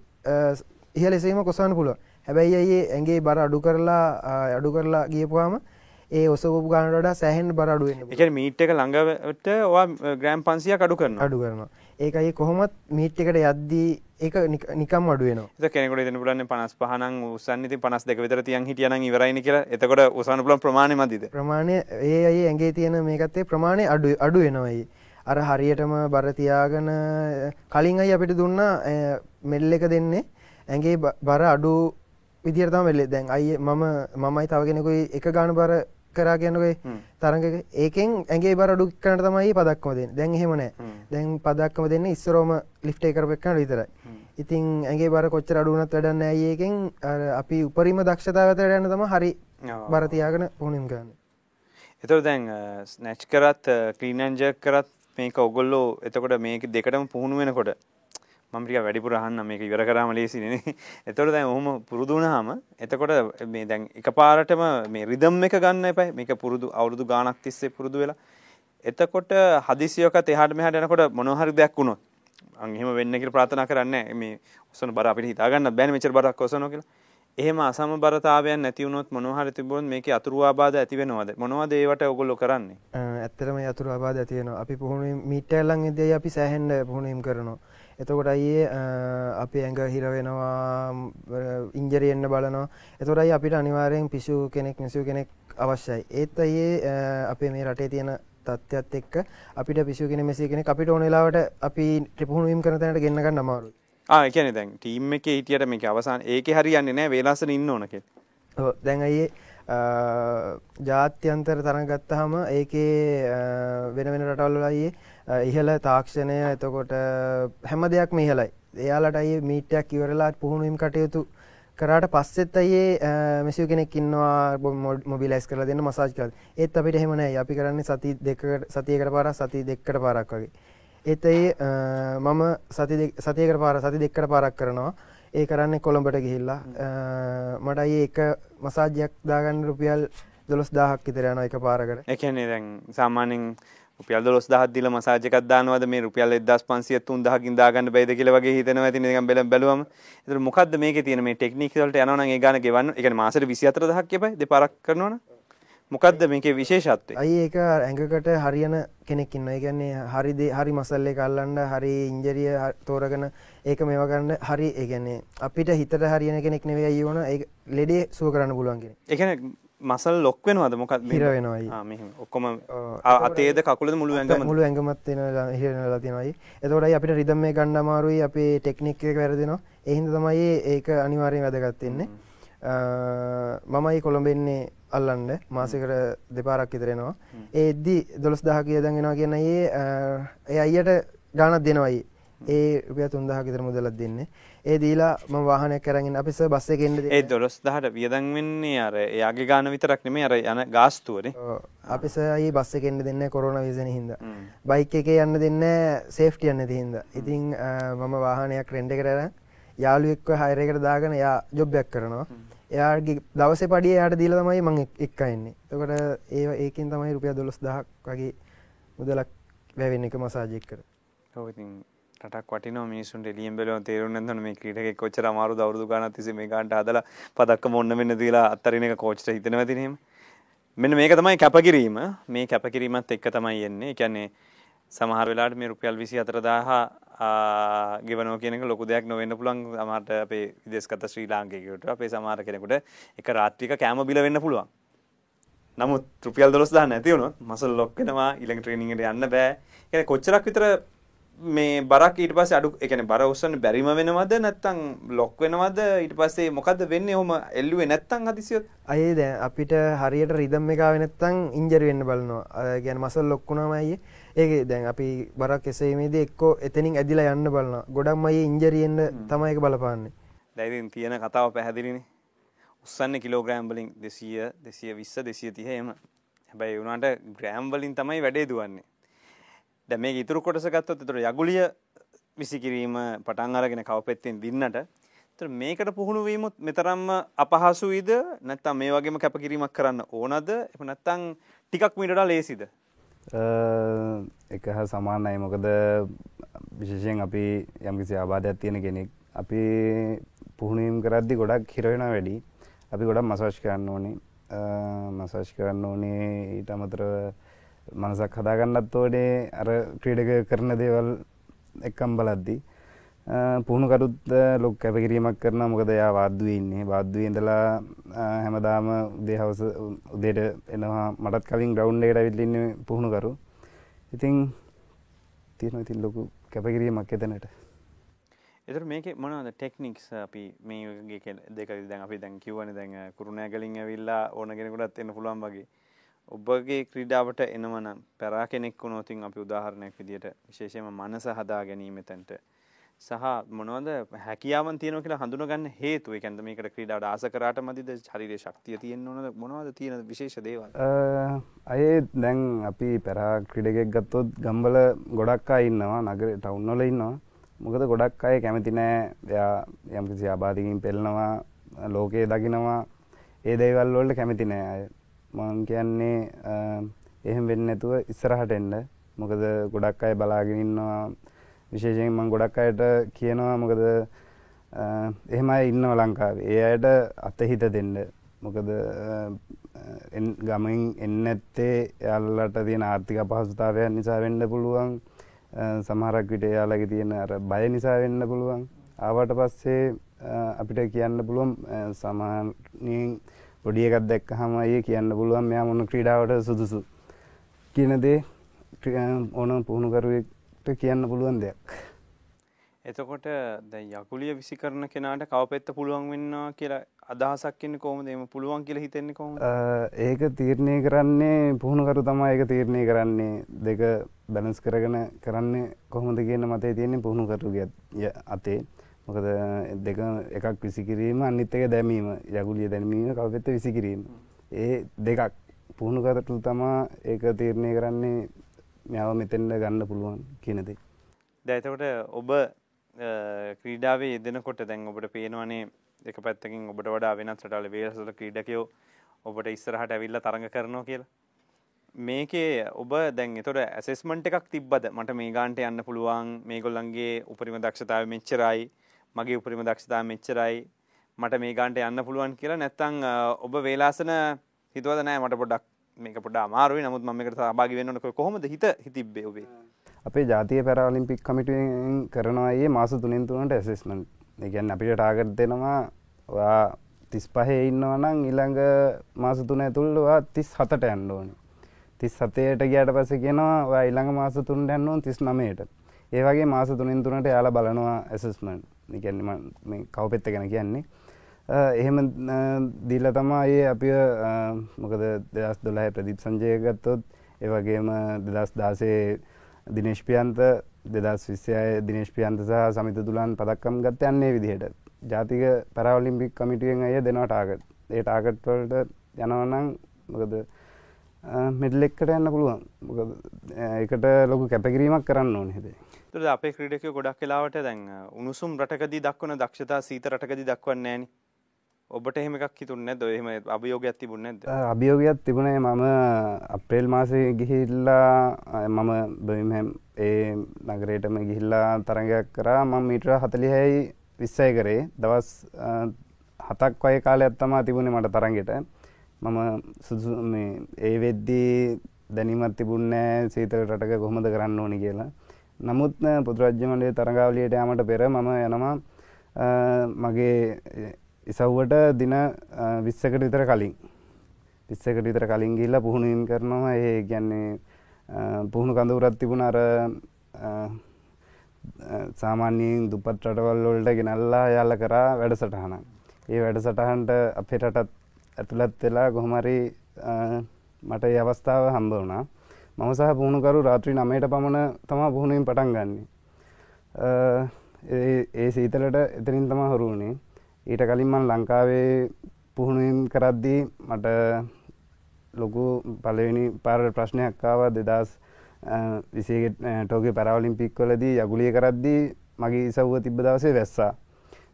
ඉහල එසීම කොසාන පුළුව හැබැයි අයේ ඇගේ බර අඩු කරලා අඩු කරලා ගියපුවාම ඒ ඔසපු ගානට සෑහෙන් බරඩුවෙන් එක මීට් එක ළඟවට වා ග්‍රෑම් පන්සිය අඩු කරන අඩු කරනවා. ඒකයි කොහොමත් මීට් එකට යද්දී ඒක නිකම් අඩුවෙන කෙනෙකට දෙන පුලන්න පනස් පහන උසන්නති පනස් දෙක විතර තියන් හිටියන ඉවරයිනි කියලා. එතකොට උසන්න පුලන් ප්‍රමාණ මතිද ප්‍රමාණය ඒ අයි ඇගේ තියෙන මේකත්තේ ප්‍රමාණය අඩු අඩු වෙනවයි අර හරියටම බරතියාගන කලින් අයි අපිට දුන්න මෙල්ල එක දෙන්නේ. ඇගේ බර අඩු විදිරතම වෙල්ලෙ දැන් අයි මම මමයි තවගෙනෙකුයි එක ගාන බර කරා කියනකයි තරග ඒකෙන් ඇගේ බර අඩු කනට තමයි පදක්ම දෙන්න. දැන් හෙමනෑ දැන් පදක්ම දෙන්න ඉස්සරෝම ලිෆ්ටේ කරපෙක්කන විතරයි. ඉතින් ඇගේ බර කොච්චර අඩුවනත් වැඩන්න ඇයකෙන් අපි උපරිම දක්ෂතාවත යන්න තම හරි බරතියාගෙන පුුණිම් ගන්න එතර දැන් ස්නැච් කරත් ක්‍රීනන්ජ කරත් මේක ඔගොල්ලෝ එතකොට මේක දෙකටම පුහුණු වෙනකොට මමටික වැඩිපුර අහන්න මේක ඉවර කරාම ලේසිනේ එතකොට දැන් ඔහොම පුරුදු වුණාම එතකොට මේ දැන් එකපාරටම මේ රිදම් එක ගන්න එපා මේක පුරුදු අවුරුදු ගාණක් තිස්සේ පුරුදු වෙලා. එතකොට හදිසියකට එහාට මෙහාට යනකොට මොනවා හරි දෙයක් වුණොත් අන් එහෙම වෙන්න කියලා ප්‍රාර්ථනා කරන්නේ මේ ඔසන බර අපිට හිතා ගන්න බෑනේ මෙච්චර බරක් ඔසනවා කියලා. එහෙම අසමබරතාවයන් නැති වුණොත් මොනවා හරි තිබුණොත් මේකේ අතුරු ආබාධ ඇති වෙනවද? මොනවද ඒවට ඔයගොල්ලෝ කරන්නේ? ඇත්තටම අතුරු ආබාධ ඇති වෙනවා. අපි පුහුණු මීටර් ළඟ ඉඳී අපි සෑහෙන්න පුහුණුවීම් කරනවා. එතකොට අයේ අපි ඇඟ හිර වෙනවා ඉංජරි එන්න බලනවා. එතොටයි අපිට අනිවාරයෙන් පිසු කෙනෙක් නිසු කෙනෙක් අවශ්‍යයි. ඒත් අයේ අපේ මේ රටේ තියෙන තත්ත්වත් එක්ක අපිට පිසු කෙන මෙසේ කෙනෙ අපිට ඕනෙලාවට අපි ට්‍රිපුහුණුවීම් කරතනට ගෙන්න්නගන්න අමාරු ආයකන දැන් ටීම් එක හිටියට මේක අවසාන ඒක හරියන්නේ නෑ වේලාසන ඉන්න ඕනක දැන් අයේ ජාත්‍යන්තර තරගත්තහම ඒකේ වෙන වෙන රටවල්ලයේ ඉහල තාක්ෂණය එතකොට හැම දෙයක් මෙහලයි එයාලට අයි මීටයක් ඉවරලාට පුහුණුවම් කටයුතු කරට පස්සෙත් අයේ මෙසිව කෙනෙක් ඉන්නවා මොබිලයිස් කර දෙන්න මසාජ් කර ඒත් අපිට හෙමන අපි කරන්නේ සති දෙකට සතියකට පාර සති දෙක්කට පාරක් වගේ. ඒත් ඒ මම සතියකට පාර සති දෙක්කට පාරක් කරනවා. ඒ කරන්නේ කොළඹට ගිහිල්ලා. මට අයි එක මසාජයක් දාගන්න රුපියල් දොළොස් දාහක් විතර යන එක පාරකට. එකන්නේ දැන් සාමානෙන් රුපියල් දොළොස් දහක් දීලා මසාජ් එකක් දානවද? මේ රුපියල් 1500 3000කින් දාගන්න බැයිද කියලා වගේ හිතනවා. ඇති නිකන් බැල බැලුවම ඒතර මොකද්ද මේකේ තියෙන මේ ටෙක්නික් වලට යනවා නම් ඒ ගාන ගෙවන්න. ඒ කියන්නේ මාසෙට 24000ක් එපයි දෙපාරක් කරනවනේ මොකක්ද මේකේ විශේෂත්වය? අයි ඒක ඇඟකට හරියන කෙනෙක් ඉන්න ඒ කියන්නේ හරි දේ හරි මසල්ලේ කල්ලන්න හරි ඉන්ජරිය තෝරගෙන ඒක මේවා කරන්න හරි ඒ කියන්නේ අපිට හිතට හරියන කෙනෙක් නෙවෙයි අයිය වුණ ඒ ලෙඩේ සුව කරන්න පුළුවන් කෙනෙක්. ඒ කියන්නේ මසල් ලොක් වෙනවද? මොකක්ද හිර වෙනවයි. ඔක්කොම අතේද කකුලද මුළු ඇඟම මුළු ඇඟමත් වෙන හිරනලා තියෙනවයි. එතකොටයි අපිට රිදම් මේ ගන්න අමාරුයි අපේ ටෙක්නික් එක වැරදෙනවා. ඒ හින්දා තමයි ඒක අනිවාර්යෙන් වැදගත් වෙන්නේ. මමයි කොළඹෙන්නේ අල්ලන්න. මාසකට දෙපාරක් විතරෙනවා ඒද්දි දොළස් දහ කිය දගෙනවා කියන ඒ ඒ අයියට ගානත් දෙනවයි ඒ රුපිය තුන්දහ විතර මුදලක් දෙන්නේ. ඒ දීලා මම වාහනයක් කරගෙන අපිස බස් එකෙන් ඒ දොළොස් දහට වියදම් වෙන්නේ අර එයාගේ ගාන විතරක් නෙමෙයි අර යන ගාස්තුවනේ අපිස අයි බස් එකෙන් දෙන්න කොරෝනා වීසන හින්දා. බයික් එකේ යන්න දෙන්න සේෆ්ටි යන්න තිහින්දා ඉතින් මම වාහනයක් රෙන්ඩ කරන යාළුවෙක්ව හයරයකට දාගෙන යා ජොබ්යක් කරනවා. එයාගේ දවස පඩිය යායට දීල තමයි මං එක්ක එන්නේ. තකොට ඒ ඒකින් තමයි රුපිය දොළොස් දහක් වගේ මුදලක් වැැවෙන්න එක මසාජෙක් කර ඔවතින් රටක් වටින මිනිසුන් එලියෙන් බැලුව තේරුම් නැත්නම් මේ ක්‍රීඩකෙක් කොච්චර අමාරු දවුරුදු ගානක් තිස්සේ මේ ගානට හදලා පදක්කම ඔන්න මෙන්න දීලා අත්තරින එක කෝච්ට හිතනවා ඉතින් එහෙම මෙන්න මේක තමයි කැපකිරීම මේ කැපකිරීමත් එක්ක තමයි එන්නේ ඒ කියන්නේ සමහර වෙලාවට මේ රුපියල් 24000 ගෙවනවා කියන එක ලොකු දෙයක් නොවෙන්න පුළුවන් සමහරට අපේ විදේශගත ශ්‍රී ලාංකිකයෙකුට අපේ සමහර කෙනෙකුට එක රාත්‍රික කෑම බිල වෙන්න පුළුවන්. නමුත් රුපියල් 12000 නැති වුණොත් මසල් ලොක් වෙනවා ඊළඟ ට්‍රේනින් එකට යන්න බෑ. ඒ කොච්චරක් විතර මේ බරක් ඊට පස්සේ අඩු ඒ කියන්නේ බර උස්සන්න බැරිම වෙනවද නැත්නම් ලොක් වෙනවද ඊට පස්සේ මොකද්ද වෙන්නේ ඔහම එල්ලුවේ නැත්නම් හදිසියොත් අයේ දැන් අපිට හරියට රිදම් එක ආවේ නැත්නම් ඉන්ජරි වෙන්න බලනවා. අය කියන්නේ මසල් ලොක් වුණාම අයියේ ඒක දැන් අපි බරක් එසීමේදී එක්කෝ එතනින් ඇදිලා යන්න බලනවා. ගොඩක්ම අයියේ ඉන්ජරි එන්න තමයි ඒක බලපාන්නේ. දැන් ඉතින් තියෙන කතාව පැහැදිලිනේ. උස්සන්නේ කිලෝග්‍රෑම් වලින් 200 220 230 එහෙම. හැබැයි උනාට ග්‍රෑම් වලින් තමයි වැඩේ දුවන්නේ. දැන් මේක ඉතුරු කොටස ගත්තොත් ඒතර යගුලිය විසිකිරීම පටන් අරගෙන කවපෙත්තෙන් දින්නට. ඒතර මේකට පුහුණු වීමත් මෙතරම්ම අපහසුයිද? නැත්නම් මේ වගේම කැපකිරීමක් කරන්න ඕනද? එහෙම නැත්නම් ටිකක් මීට වඩා ලේසිද? එක හා සමානයි. මොකද විශේෂයෙන් අපි යම්කිසි ආබාධයක් තියෙන කෙනෙක් අපි පුහුණුවීම් කරද්දි ගොඩක් හිර වෙනවා වැඩි. අපි ගොඩක් මසාජ් කරන්න ඕනේ. මසාජ් කරන්න ඕනේ ඊට අමතරව මනසක් හදාගන්නත් ඕනේ අර ක්‍රීඩක කරන දේවල් එක්කම් බලද්දි පුහුණුකරුත් ලොක් කැපකිරීමක් කරන මොකද යා වාද්දුවේ ඉන්නේ වාද්දුවේ ඉඳලා හැමදාම උදේ හවස උදේට එනවා මටත් කලින් ග්‍රවුන්ඩ් එකට ඇවිල්ලා ඉන්නේ පුහුණුකරු. ඉතින් තියෙනවා ඉතින් ලොකු කැපකිරීමක් එතනට. එතකොට මේකේ මොනවද ටෙක්නික්ස් අපි මේ දෙක දැන් අපි දැන් කිව්වනේ දැන් කුරුණෑගලින් ඇවිල්ලා ඕන කෙනෙකුටත් එන්න පුළුවන් වගේ. ඔබගේ ක්‍රීඩාවට එනවනම් පැරා කෙනෙක් වුණොතින් අපි උදාහරණයක් විදියට විශේෂයෙන්ම මනස හදා ගැනීම එතනට සහ මොනවද හැකියාවන් තියෙනවා කියලා හඳුනගන්න හේතුව. ඒ කියන්නේ මේකට ක්‍රීඩාවට ආස කරාට මදිද? ශරීරයේ ශක්තිය තියෙන්න ඕනද? මොනවද තියෙන විශේෂ දේවල්? අය දැන් අපි පැරා ක්‍රීඩකයෙක් ගත්තොත් ගම්බල ගොඩක් අය ඉන්නවා නගර ටවුන් වල ඉන්නවා. මොකද ගොඩක් අය කැමති නෑ. එයා යම්කිසි ආබාධකින් පෙළනවා ලෝකයේ දකිනවා. ඒ දේවල් වලට කැමති නෑ අය. මං කියන්නේ එහෙම වෙන්නේ නැතුව ඉස්සරහට එන්න. මොකද ගොඩක් අය බලාගෙන ඉන්නවා. විශේෂයෙන් මම ගොඩක් අයට කියනවා මොකද එහෙම අය ඉන්නවා ලංකාවේ. ඒ අයට අතහිත දෙන්න. මොකද ගමෙන් එන්නේ නැත්තේ එයාලට තියෙන ආර්ථික අපහසුතාවයන් නිසා වෙන්න පුළුවන්. සමහරක් විට එයාලගේ තියෙන අර බය නිසා වෙන්න පුළුවන්. ආවට පස්සේ අපිට කියන්න පුළුවන් සමානයෙන් පොඩි එකක් දැක්කහම අයියේ කියන්න පුළුවන් මෙයා මොන ක්‍රීඩාවට සුදුසු කියන දේ ඕන පුහුණුකරුවෙක්ට කියන්න පුළුවන් දෙයක්. එතකොට දැන් යකුලිය විසි කරන කෙනාට කවපෙත්ත පුළුවන් වෙන්නවා කියලා අදහසක් එන්නේ කොහොමද? එහෙම පුළුවන් කියලා හිතෙන්නේ කොහොමද? ඒක තීරණය කරන්නේ පුහුණුකරු තමයි ඒක තීරණය කරන්නේ. දෙක බැලන්ස් කරගෙන කරන්නේ කොහොමද කියන මතය තියෙන්නේ පුහුණුකරුගේ අතේ. මොකද දෙක එකක් විසිකිරීම අනිත් එක දැමීම යගුලිය දැමීම කවපෙත්ත විසිකිරීම ඒ දෙකක් පුහුණු කරතු තමා ඒක තීරණය කරන්නේ මෙයාව මෙතෙන්ට ගන්න පුළුවන් කියන දේ. දැන් එතකොට ඔබ ක්‍රීඩාවේ යෙදෙනකොට දැන් ඔබට පේනවනේ එක පැත්තකින් ඔබට වඩා වෙනත් රටවල වේලස්වල ක්‍රීඩකයෝ ඔබට ඉස්සරහට ඇවිල්ලා තරඟ කරනවා කියලා. මේකේ ඔබ දැන් එතොට ඇසෙස්මන්ට් එකක් තිබ්බද මට මේ ගාන්ට යන්න පුළුවන් මේගොල්ලන්ගේ උපරිම දක්ෂතාව මෙච්චරයි මගේ උපරිම දක්ෂතා මෙච්චරයි මට මේ ගාන්ට යන්න පුළුවන් කියලා නැත්තං ඔබ වේලාසන හිතුවද නෑ මට පොඩක් මේක පොඩ අමාරුයි නමුත් මම එකට සහභාගී වෙන්න ඕන කොහොමද හිත හිතිබ්බේ ඔබේ අපේ ජාතිය පැරාලිම්පික් කමිටුවෙන් කරනවා අයියේ මාස තුනෙන් තුනට ඇසෙස්මන්ට්. ඒ කියන්නේ අපිට ටාගට් දෙනවා ඔයා 35 ඉන්නවා නම් ඊළඟ මාස තුන ඇතුළත ඔයා 37ට යන්න ඕනේ. 37ට ගියාට පස්සේ කියනවා ඔයා ඊළඟ මාස තුනට යන්න ඕනේ 39ට. ඒ වගේ මාස තුනෙන් තුනට යාලා බලනවා ඇසෙස්මන්ට්. නිකැන්න මේ කවපෙත්ත ගැන කියන්නේ. එහෙම දීල තමා ඒ අපි මොකද දෙදස් දොලාහ ප්‍රදීප් සංජය ගත්තොත් ඒවගේම දෙදස් දාසේ දිනේශ්පියන්ත දෙදස් විශ්‍යය දිනේශ්පියන්ත සහ සමිත තුළන් පදක්කම් ගත්ත යන්නේ විදිහට. ජාතික පැරවලිම්පික් කමිටුවෙන් අය දෙනවා ටාගට. ඒ ටාගට්වලට යනවනං මොකද මෙඩලෙක්කට යන්න පුළුවන් එකට ලොකු කැපකිරීමක් කරන්න ඕන හෙදේ තුළ අපේ ක්‍රීඩකයෝ ගොඩක් වෙලාවට දැන් උණුසුම් රටකදී දක්වන දක්ෂතා සීත රටකදී දක්වන්නේ නැහනේ. ඔබට එහෙම එකක් හිතුන්නේ නැද්ද? එහෙම අභියෝගයක් තිබුණේ නැද්ද? අභියෝගයක් තිබුණේ මම අප්‍රේල් මාසේ ගිහිල්ලා මම බර්මින්හම් ඒ නගරයටම ගිහිල්ලා තරගයක් කරා මම මීටර 40යි 20යි කරේ දවස් හතක් වගේ කාලයක් තමයි තිබුණේ මට තරගෙට. මම සුසු මේ ඒ වෙද්දී දැනීමක් තිබුණේ සීතල රටක කොහොමද කරන්න ඕනි කියලා. නමුත් පුදුරජ්‍ය මණ්ඩලයේ තරඟාවලියට යාමට පෙර මම යනවා මගේ ඉසව්වට දින 20කට විතර කලින්. 20කට විතර කලින් ගිහිල්ලා පුහුණුවීම් කරනවා. ඒ කියන්නේ පුහුණු කඳවුරක් තිබුණා අර සාමාන්‍යයෙන් දුපත් රටවල් වලට ගෙනල්ලා යාල කරා වැඩසටහනක්. ඒ වැඩසටහන්ට අපේ රටත් ඇතුළත් වෙලා කොහොමරි මට ඒ අවස්ථාව හම්බ වුණා. මම සහ පුහුණුකරු රාත්‍රී නමයට පමණ තමා පුහුණුවෙන් පටන් ගන්නේ. ඒ සීතලට එතනින් තම හොරුවනේ ඊට කලින් මන් ලංකාවේ පුහුණුවෙන් කරද්දී මට ලොකු පලවෙනි පාර ප්‍රශ්නයක්කාව දෙදස් විසේගෙට ටෝගේ පැරවලින්පික්වලදී යගුලිය කරද්දී මගේ ඉසව්ව තිබ්බ දවසේ වැස්සා.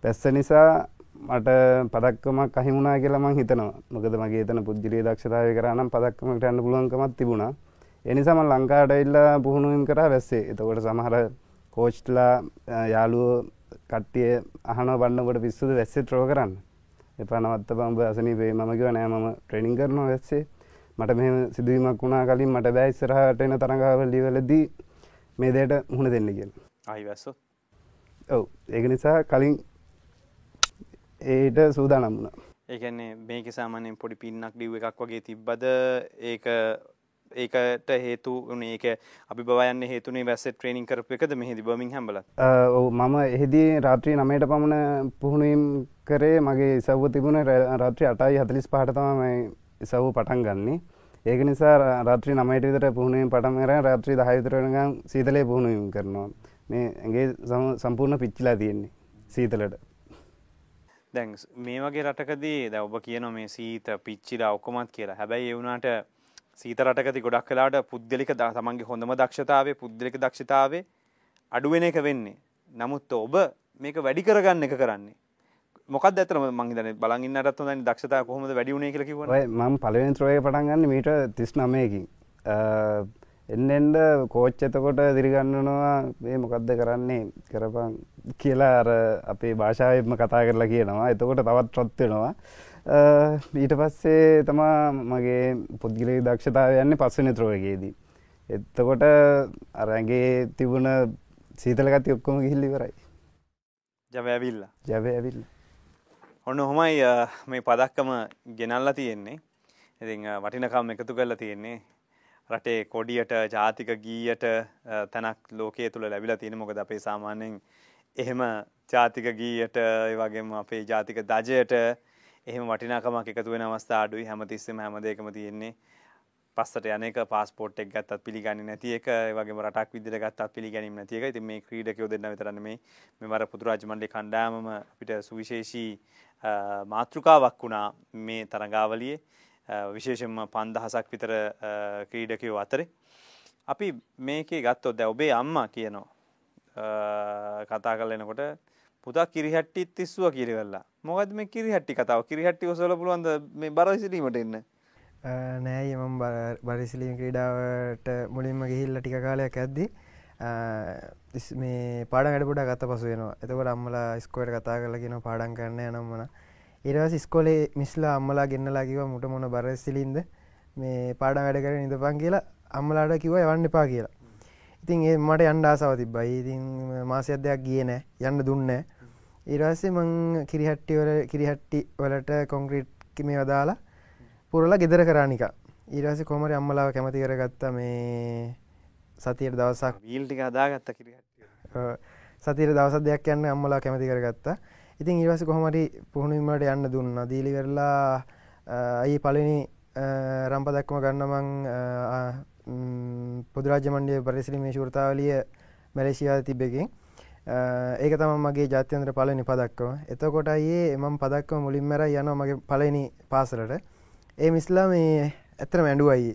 පැස්ස නිසා මට පදක්කමක් අහිමුණනා කියලා මං හිතනවා. මොකද මගේ තන පුද්ජිලී දක්ෂතාව කරනම් පදක්කමට යන්න පුළුවන්කමත් තිබුණා. එනිසාම ලංකාට ඉල්ලා පුහුණුවෙන් කර වැස්සේ. එතකොට සමහර කෝච්ටලා යාලුව කට්ටිය අහන බන්නකොට පිස්සුද වැස්සේ ත්‍රෝ කරන්න. එපා නවත්ත බම්බ අසනීපේ මමකිව නෑ මම ට්‍රෙනිං කරනවා වැස්සේ. මට මෙ සිදුවීමක් වුණා කලින් මට බෑ ඉස්සරහට එන තරඟාව ලිවලදී මේ දේට මුහුණ දෙන්න කියෙන අහි වැස්සොත් ඔව්. ඒක නිසා කලින් ඒට සූදානම් වුණා ඒකන්නේ මේක සාමානයෙන් පොඩි පින්නක් ලිව් එකක් වගේ තිබ්බද ඒක ඒකට හේතු වනේ ඒක අපි බවයන්න හේතුනේ වැස්ස ට්‍රේනිින් කරපු එකද මෙහිදි බමින් හැබල මම එහිදී රාත්‍රී නමයට පමණ පුහුණුවම් කරේ. මගේ ඉසව්ව තිබුණ රාත්‍රී අටයි හතලිස් පහටතමයි ඉසව් පටන් ගන්නේ. ඒක නිසා රාත්‍රී නමයට විතර පුහුණුවෙන් පටමර රාත්‍රී දහවිතරනගම් සීතලය පුහුණුවම් කරනවා. මේ ඇගේ සම්පූර්ණ පිච්චිලා තියෙන්නේ සීතලට දැන් මේ වගේ රටකදී ද ඔබ කියන මේ සීත පිච්චිලා ඔක්කොමත් කියලා. හැබැයි එවුණට සීත රටකති ගොඩක් කලාට පුද්ගලික තමන්ගේ හොඳම දක්ෂතාවේ පුද්ගලික දක්ෂතාවේ අඩුවෙන එක වෙන්නේ. නමුත් ඔබ මේක වැඩි කරගන්න එක කරන්නේ. මොකක් ඇතරම මංහිතන බලගන්නට හොඳ දක්ෂතා කොහොමද වැඩිුණේ කියලකිව ම පලවෙන් ත්‍රෝය පටන්ගන්න මීට තිස් නමයකින් එන්න එන්ඩ කෝච්ච එතකොට දිරිගන්නනවා මේ මොකක්ද කරන්නේ කරපන් කියලා අර අපේ භාෂාවම කතා කරලා කියනවා. එතකොට තවත් ට්‍රොත්වෙනවා ඊට පස්සේ තමා මගේ පුද්ගලේ දක්ෂතාව යන්නේ පස්සන ත්‍රෝයගේදී එත්තකොට අරගේ තිබුණ සීතලගති ඔක්කොම ගිහිල්ලිවරයි ජව ඇවිල්ල. ජව ඇවිල්ල. ඔන්න හොමයි මේ පදක්කම ගෙනල්ලා තියෙන්නේ. ඉති වටිනකම් එකතු කරලා තියෙන්නේ රටේ කොඩියට ජාතික ගීයට තැනක් ලෝකයේ තුළ ලැබිලා තියෙන. මොකද අපේ සාමාන්‍යයෙන් එහෙම ජාතික ගීයට වගේම අපේ ජාතික දජයට එහෙම වටිනාකමක් එකතු වෙන අවස්ථා අඩුයි. හැමතිස්සෙම හැමදේකම තියෙන්නේ. පස්සට යනක පාස්පෝට් එක් ගත්තත් පිළිගන්නේ නැති එක ඒ වගේම රටක් විදිහට ගත්තත් පිළිගැනීම නැති එක. ඉතින් මේ ක්‍රීඩකයෝ දෙන්න විතර නෙමෙයි මේ වර පුදුරාජ මණ්ඩලේ කණ්ඩායමම අපිට සුවිශේෂී මාතෘකාවක් වුණා මේ තරඟාවලියේ විශේෂයෙන්ම 5000ක් විතර ක්‍රීඩකයෝ අතරේ. අපි මේකේ ගත්තොත් දැන් ඔබේ අම්මා කියනවා කතා කරලා එනකොට පුතා කිරිහැට්ටිත් තිස්සුව කිරිවෙල්ලා මොකද මේ කිරිහැට්ටි කතාව? කිරිහැට්ටි ඔසවල පුළුවන්ද මේ බර විසිරීමට එන්න? නෑ මම බරිසිලීම ක්‍රීඩාවට මුලින්ම ගිහිල්ල ටික කාලයක් ඇද්දි මේ පාඩ වැඩපුඩ ගත්ත පසු වෙනවා. එතකොට අම්මලා ස්කෝයට කතා කරල කියෙන පාඩන් කරන්න යනම්මන ඉරවස් ස්කොලේ මිස්ලා අම්මලා ගෙන්න්නලා කිව මුට මොන බරසිලින්ද මේ පාඩ වැඩ කර නිදපන් කියලා අම්මලාට කිව යවන්න එපා කියලා. ඉතින් ඒ මට අන්ඩාසාව තිබයි ඉතින් මාසයක් දෙයක් ගිය නෑ. යන්න දුන්න ඉරස්සේ මං කිරිහට්ටිවල කිරිහට්ටි වලට කොංක්‍රීට් මේ වදාලා පුරලා ගෙදර කරානික ඊරස කොමරි අම්මලාව කැමති කරගත්ත මේ සතියට දවසක්. වීල්ටික අදාගත්ත කිරිහට්ටිය. සතිර දවස දෙයක් යන්න අම්මලා කැමති කරගත්තා ඉතින් ඉවස කොහමරි පුහුණුවීමට යන්න දුන්න. දීලිවෙරලා අයි පලනි රම්පදක්ම ගන්නමං පුදුරාජ මණ්ඩිය පරිසිලිමේ ශෘතාවලිය මැලේසියාද තිබ්බකින් ඒක තම මගේ ජාත්‍යන්ත්‍ර පලනි පදක්කව එතකොට ඒ එමම් පදක්ව මුලින් මැර යන මගේ පලනි පාසලට. ඒ මිස්ලා මේ ඇතර මැඩුවයි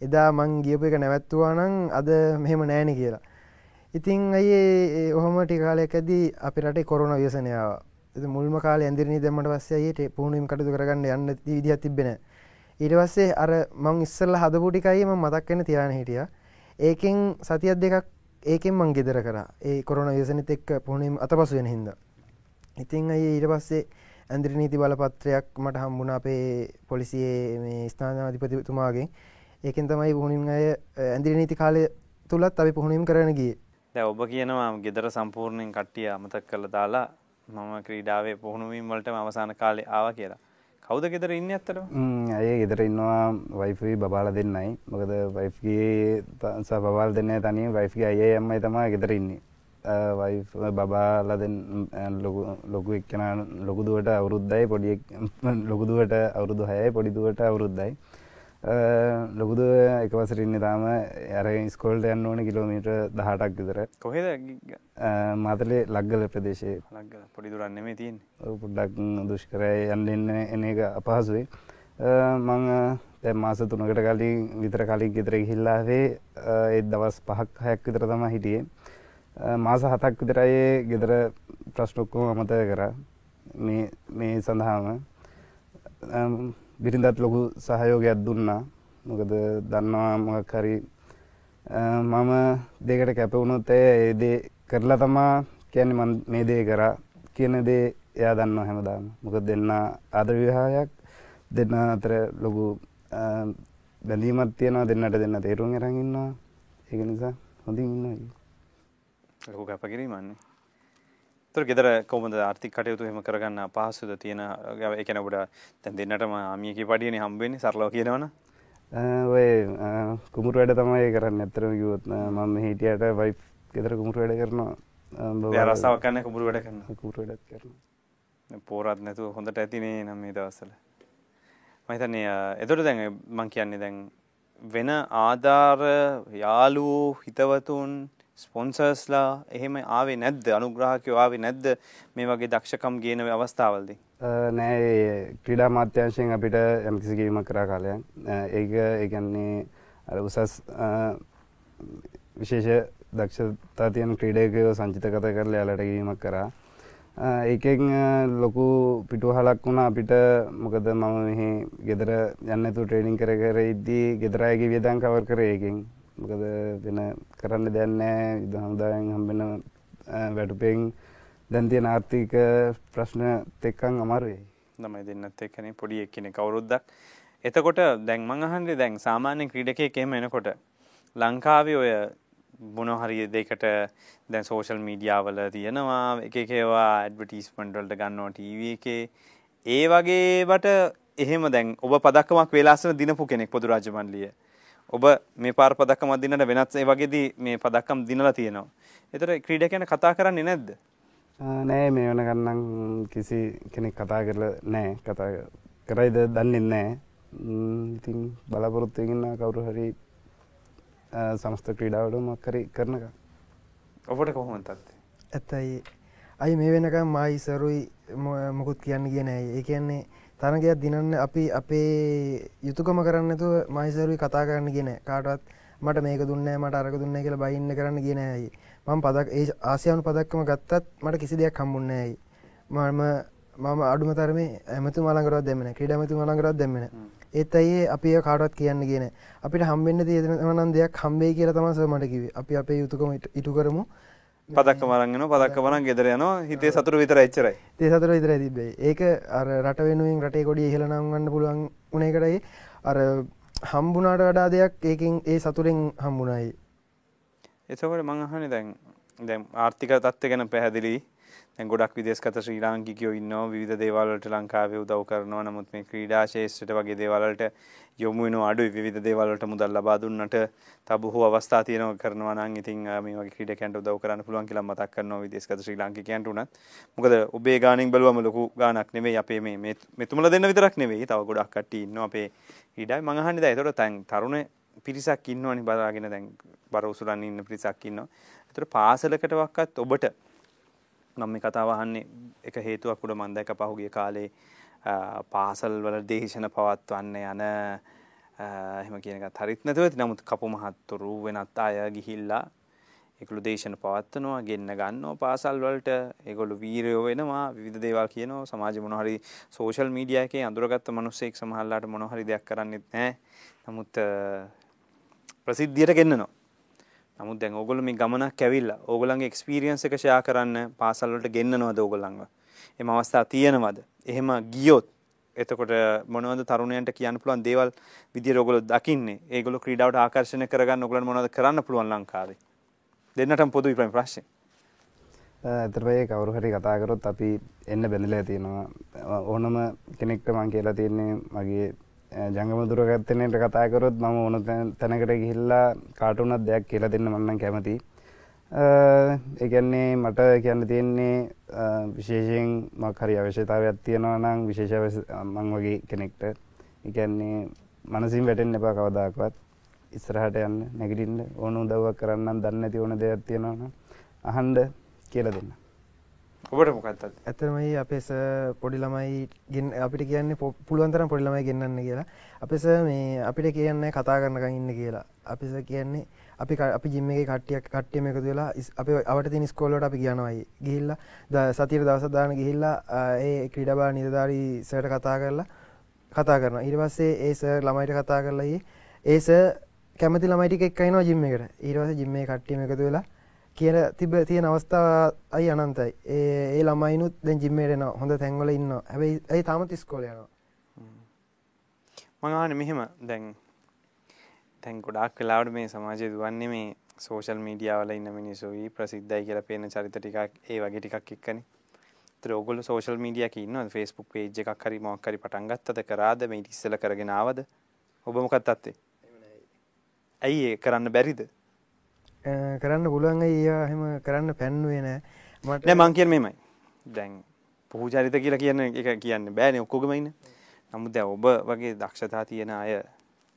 එදා මං ගියප එක නැවැත්තුවා නං අද මෙහෙම නෑන කියලා. ඉතිං අයේ ඔහොම ටිකාලයක් ඇදී අපි රටේ කොරුණ ව්‍යසනයාව මුල්ම කාල ඇදිරනි දෙමට පස්සයට පුුණුවම් කටතු කරගන්න යන්න විදිහ තිබෙන ඊට පස්සේ අර මං ඉස්සල්ල හදපුටිකයිම මතක්කෙන තියාන හිටිය. ඒකෙන් සතියක් දෙකක් ඒකෙන් මං ගෙදර කර. ඒ කොරන යසනත එක්ක පුුණම් අත පසු වෙන හිද. ඉතිං අය ඊට පස්සේ ඇන්ද්‍ර නීති බලපත්‍රයක් මට හම්බුණ අපේ පොලිසියේ මේ ස්ථානාධිපතිතුමාගේ ඒකෙන් තමයි පුහුණින් අය ඇන්දිරි නීති කාලය තුළත් අපි පුහුණීම් කරනගේ දැ ඔබ කියනවා ගෙදර සම්පූර්ණයෙන් කට්ටිය අමතක් කළ දාලා මම ක්‍රීඩාවේ පුහුණුවීම් වලට අවසාන කාලේ ආව කියලා. කවුද ගෙදර ඉන්න ඇත්තට ඇය ගෙදර ඉන්නවා? වයිෆී බබාල දෙන්නයි. මොකද වයිෆගේ ස බවල් දෙන්න තනී වයිෆගේ අය එම්මයි තමා ගෙදර ඉන්නේ. වයි බබාලදෙන් ලොකු එක්කෙන ලොකුදුවට අවුරුද්දයි පොඩි ලොකුදුවට අවුරුදු හයයි පොඩිදුවට අවුරුද්දයි. ලොකුද එකවසරන්න තාම ඇර ස්කෝල්ට යන්න ඕන කිලෝමීට දහටක් විතර. කොහෙද? මාතලේ ලක්ගල ප්‍රදේශය. පොඩි දුරන්න මේ තින් පුඩ්ඩක් දුෂ්කරය යන්න එන්න එන එක අපහසුවේ මං මාස තුනකට කලින් විතර කලින් ගෙතර හිල්ලාවේ ඒත් දවස් පහක් හයක් විතර තම හිටියේ. මාස හතක් විතරයේ ගෙදර ප්‍රශ්නොක්කෝ අමතය කර. මේ සඳහාම බිරිඳත් ලොකු සහයෝගයක් දුන්නා. මොකද දන්නවා මොකක් හරි මම දෙකට කැපවුණොත් ඒදේ කරලා තමා කියන්නේ මන් මේ දේ කරා කියන දේ එයා දන්නවා හැමදාම. මොකද දෙන්න ආදර විවාහයක් දෙන්න අතර ලොකු බැඳීමක් තියෙනවා දෙන්නට දෙන්න තේරුම් අරන් ඉන්නවා. ඒක නිසා හොඳින් ඉන්නවා ලොකු කැපකිරීමන්නේ තුර ගෙදර කොමද ආර්ථික කටයුතු හෙම කරගන්න පහසුද තියෙන එකන ඔබට තැන් දෙන්නටම ආමියකි පඩියන හම්බෙන්නේ සරලෝ කියනවන ඔය කුමුරු වැඩ තමයි කරන්න. ඇතරම කිවොත් මම හිටියට වයි ගෙදර කුමුරු වැඩ කරනවා. රසාාව කන්න කුමුරු වැඩ. කරන්න කුරු වැඩත් කරන පෝරත් නැතු හොඳට ඇතිනේ නම් මේ දවසල මහිතන්නේ එතොට දැන් මං කියන්නේ දැන් වෙන ආධාර යාලූ හිතවතුන් ස්පොන්සර්ස්ලා එහෙම ආවේ නැද්ද? අනුග්‍රහකයෝ ආවේ නැද්ද මේ වගේ දක්ෂකම් ගේන අවස්ථාවල්දී? නෑ ක්‍රීඩා මාත්‍යංශයෙන් අපිට යම්කිසි ගේමක් කරා කාලයක්. ඒක ඒගන්නේ අර උසස් විශේෂ දක්ෂතා තියෙන ක්‍රීඩකයෝ සංචිත කත කරලා යාලට ගීමක් කරා. ඒකෙන් ලොකු පිටුහලක් වුණා අපිට. මොකද මම මෙහි ගෙදර යන්නතු ට්‍රේනිින් කර කර ඉද්දී ගෙදරයගේ වියදන් කවර් කර ඒකින්. මොකද වෙන කරන්න දැන්නෑ යුද හමුදායෙන් හම්බෙන වැටුපෙන් දැන්තියන ආර්ථික ප්‍රශ්න තෙක්කං අමරුවේ. නමයි දෙන්නත් එක්කනේ පොඩි එක්කෙනෙ කවුරුද්දක් එතකොට දැන් මං අහන්ඩේ දැන් සාමාන්‍ය ක්‍රීඩකය කෙම එනකොට ලංකාවේ ඔය මොනහරි දෙකට දැන් සෝෂල් මීඩියාවල තියෙනවා එකකේවා ඇඩ්වටිස්මන්ටල්ට ගන්නවා ටීව එකේ. ඒ වගේට එහෙම දැන් ඔබ පදක්කමක් වෙලාසන දිනපු කෙනෙක් පොදු රජමන්ලිය ඔබ මේ පාර පදක්කම දිනට වෙනත් ඒ වගේදී මේ පදක්කම් දිනලා තියෙනවා. එතකොට ක්‍රීඩා ගැන කතා කරන්නේ නැද්ද? නෑ මේ වෙන ගන්නම් කිසි කෙනෙක් කතා කරලා නෑ කතා කරයිද දන්නේ නෑ. ඉතින් බලාපොරොත්තු වෙන්න කවුරු හරි සමස්ත ක්‍රීඩාවට මොකක් හරි කරනක. ඔබට කොහොමද ඇත්තයි අයි මේ වෙනකම් මයි සරුයි මොකුත් කියන්න කියන ඇයි ඒ කියන්නේ තරගයක් දිනන්න අපි අපේ යුතුකම කරන්නතු මයිසරුයි කතා කරන්න ගෙන කාටත් මට මේක දුන්න මට අරක දුන්න කියලා බයින්න කරන්න ගෙන ඇයි. මම පදක් ඒ ආසියවුන් පදක්කම ගත්තත් මට කිසි දෙයක් හම්බුන්න ඇයි. මම මම අඩුම තරමේ ඇමතු මලංගරත් දෙමන ක්‍රඩමතු මලංගරත් දෙමන ඒත් අයේ අපි කාටත් කියන්න ගෙන අපිට හම්බෙන්න්න තියනවනම් දෙයක් හම්බේ කියලා තමස මට කිවේ අපි අපේ යුතුකම ඉටු කරමු. පදක්ක මරගෙන පදක්ක වරන් ගෙදර යනවා. හිතේ සතුර විතර එච්චරයි. තේ සතුර විතර තිබේ ඒක අර රට වෙනුවෙන් රටේ කොඩිය ඉහල නංගන්න පුළුවන් උනේ කරයි. අර හම්බුනාට වඩා දෙයක් ඒකින් ඒ සතුරෙන් හම්බුණයි එතකොට මං අහනේ දැන් දැන් ආර්ථික තත්ත්වය ගැන පැහැදිලි දැන් ගොඩක් විදේශගත ශ්‍රී ලාංකිකයෝ ඉන්නවා. විවිධ දේවල් වලට ලංකාවේ උදව් කරනවා. නමුත් මේ ක්‍රීඩා ශේෂ්ත්‍රයට වගේ දේවල් වලට යොමු වෙනවා අඩුයි. විවිධ දේවල් වලට මුදල් ලබා දුන්නට තව බොහෝ අවස්ථා තියෙනවා කරනවා නම් ඉතින් මේ වගේ ක්‍රීඩකයන්ට උදව් කරන්න පුළුවන් කියලා මතක් කරනවා විදේශගත ශ්‍රී ලාංකිකයන්ට උනත්. මොකද ඔබේ ගාණෙන් බැලුවම ලොකු ගාණක් නෙවෙයි. අපේ මේ මෙතුමලා දෙන්න විතරක් නෙවෙයි. තව ගොඩක් කට්ටිය ඉන්නවා. අපේ ක්‍රීඩාවේ මං අහන්නේ දැන්. ඒතකොට දැන් තරුණ පිරිසක් ඉන්නවනේ බලාගෙන. දැන් බර උසුලන් ඉන්න පිරිසක් ඉන්නවා. ඒතර පාසලකට වක්කත් ඔබට මම මේ කතාව අහන්නේ එක හේතුවක් උඩ මම දැක්ක පහුගිය කාලේ පාසල් වල දේශන පවත්වන්න යන එහෙම කියන එකත් හරිත් නැතුව ඇති. නමුත් කපු මහත්තුරු වෙනත් අය ගිහිල්ලා ඒගොල්ලෝ දේශන පවත්වනවා ගෙන්න ගන්නවා පාසල් වලට. ඒගොල්ලෝ වීරයෝ වෙනවා විවිධ දේවල් කියනවා. සමාජෙ මොන හරි සෝෂල් මීඩියා එකේ අඳුරගත්ත මිනිස්සෙක් සමහරලාට මොන හරි දෙයක් කරන්නෙත් නැහැ. නමුත් ප්‍රසිද්ධියට ගෙන්නනවා. නමුත් දැන් ඕගොල්ලෝ මේ ගමනක් ඇවිල්ලා ඕගොල්ලන්ගේ එක්ස්පීරියන්ස් එක ෂෙයා කරන්න පාසල් වලට ගෙන්නනවද ඕගොල්ලන්ව? එම අවස්ථා තියෙනවද? එහෙම ගියොත් එතකොට මොනවද තරුණයන්ට කියන්න පුළුවන් දේවල් විදියට ඕගොල්ලෝ දකින්නේ? ඒගොල්ලෝ ක්‍රීඩාවට ආකර්ෂණය කරගන්න ඕගොල්ලන්ට මොනවද කරන්න පුළුවන් ලංකාවේ? දෙන්නටම පොදුයි ප්‍රශ්නේ. ඇතරේ කවරු හරි කතා කරොත් අපි එන්න බැඳලා තියෙනවා ඕනම කෙනෙක්ට මං කියලා තියෙන්නේ මගේ ජංගම දුරගත්තනයට කතාකරොත් මම ඕන තැනකට ගිහිල්ලා කාටුනත් දෙයක් කියලා දෙන්න මන්න කැමති. එකන්නේ මට කියන්න තියෙන්නේ විශේෂයෙන් මක් හරි අවශ්‍යතාවයක් තියෙනවා නම් විශේෂ මං වගේ කෙනෙක්ට. එකන්නේ මනසින් වැටෙන් එපා කවදාකවත්. ඉස්සරහට යන්න නැගිටින්න ඕනු දවක් කරන්න දන්න ඇති ඕන දෙයක් තියෙනවන අහන්ඩ කියල දෙන්න. ඔබට මොකක්ත් ඇතරමයි අපේස පොඩි ළමයි ගෙන් අපිට කියන්නේ පුළුවන්තරම් පොඩි ළමයි ගෙන්න්න කියලා. අපිස මේ අපිට කියන්න කතා කරන්නක ඉන්න කියලා. අපිස කියන්නේ අපි අපි ජිම්මගේ කට්ටියක් කට්ටියම එකතු වෙලා අප අවට තින ස්කෝලට අපි කියනවයි ගිහිල්ල ද සතිර දවසදාන ගිහිල්ලා ඒ ක්‍රීඩබා නිධධාරී සට කතා කරලා කතා කරන ඉට පස්සේ ඒස ළමයිට කතා කරලයි ඒස කැමති ළමයිටික එක්කයිනවා ජිම්ම එකට. ඊරවස ජිම්මේ කට්ටියම එකතු වෙලා කියන තිබ තියෙන අවස්ථාව අයි අනන්තයි ඒ ළමයිනුත් දැන් ජිම්මේටන හොඳ තැන්වල ඉන්න හැබයි ඇයි තාමත් ස්කෝලයනවා මඟාන මෙහෙම දැන් තැන් ගොඩක් කලාවට මේ සමාජය දුවන්නේ මේ සෝෂල් මීඩියාවල ඉන්න මිනිසුයි ප්‍රසිද්ධයි කියලා පේන චරිත ටිකක් ඒ වගේ ටිකක් එක්කනේ. ඒතර ඕගොල්ලෝ සෝෂල් මීඩියා එකේ ඉන්නවද? Facebook page එකක් හරි මොකක් හරි පටන් ගත්තද කරාද මේ ඉස්සෙල්ලා කරගෙන ආවද? ඔබ මොකක්ද අත්තේ? ඇයි ඒ කරන්න බැරිද? කරන්න පුළුවන් අයියා එහෙම කරන්න පැන්නුවේ නෑ. මට නෑ මං කියන්නේ මෙහෙමයි. දැන් පුහුචරිත කියලා කියන එක කියන්නේ බෑනේ ඔක්කොගම ඉන්න. නමුත් දැන් ඔබ වගේ දක්ෂතා තියෙන අය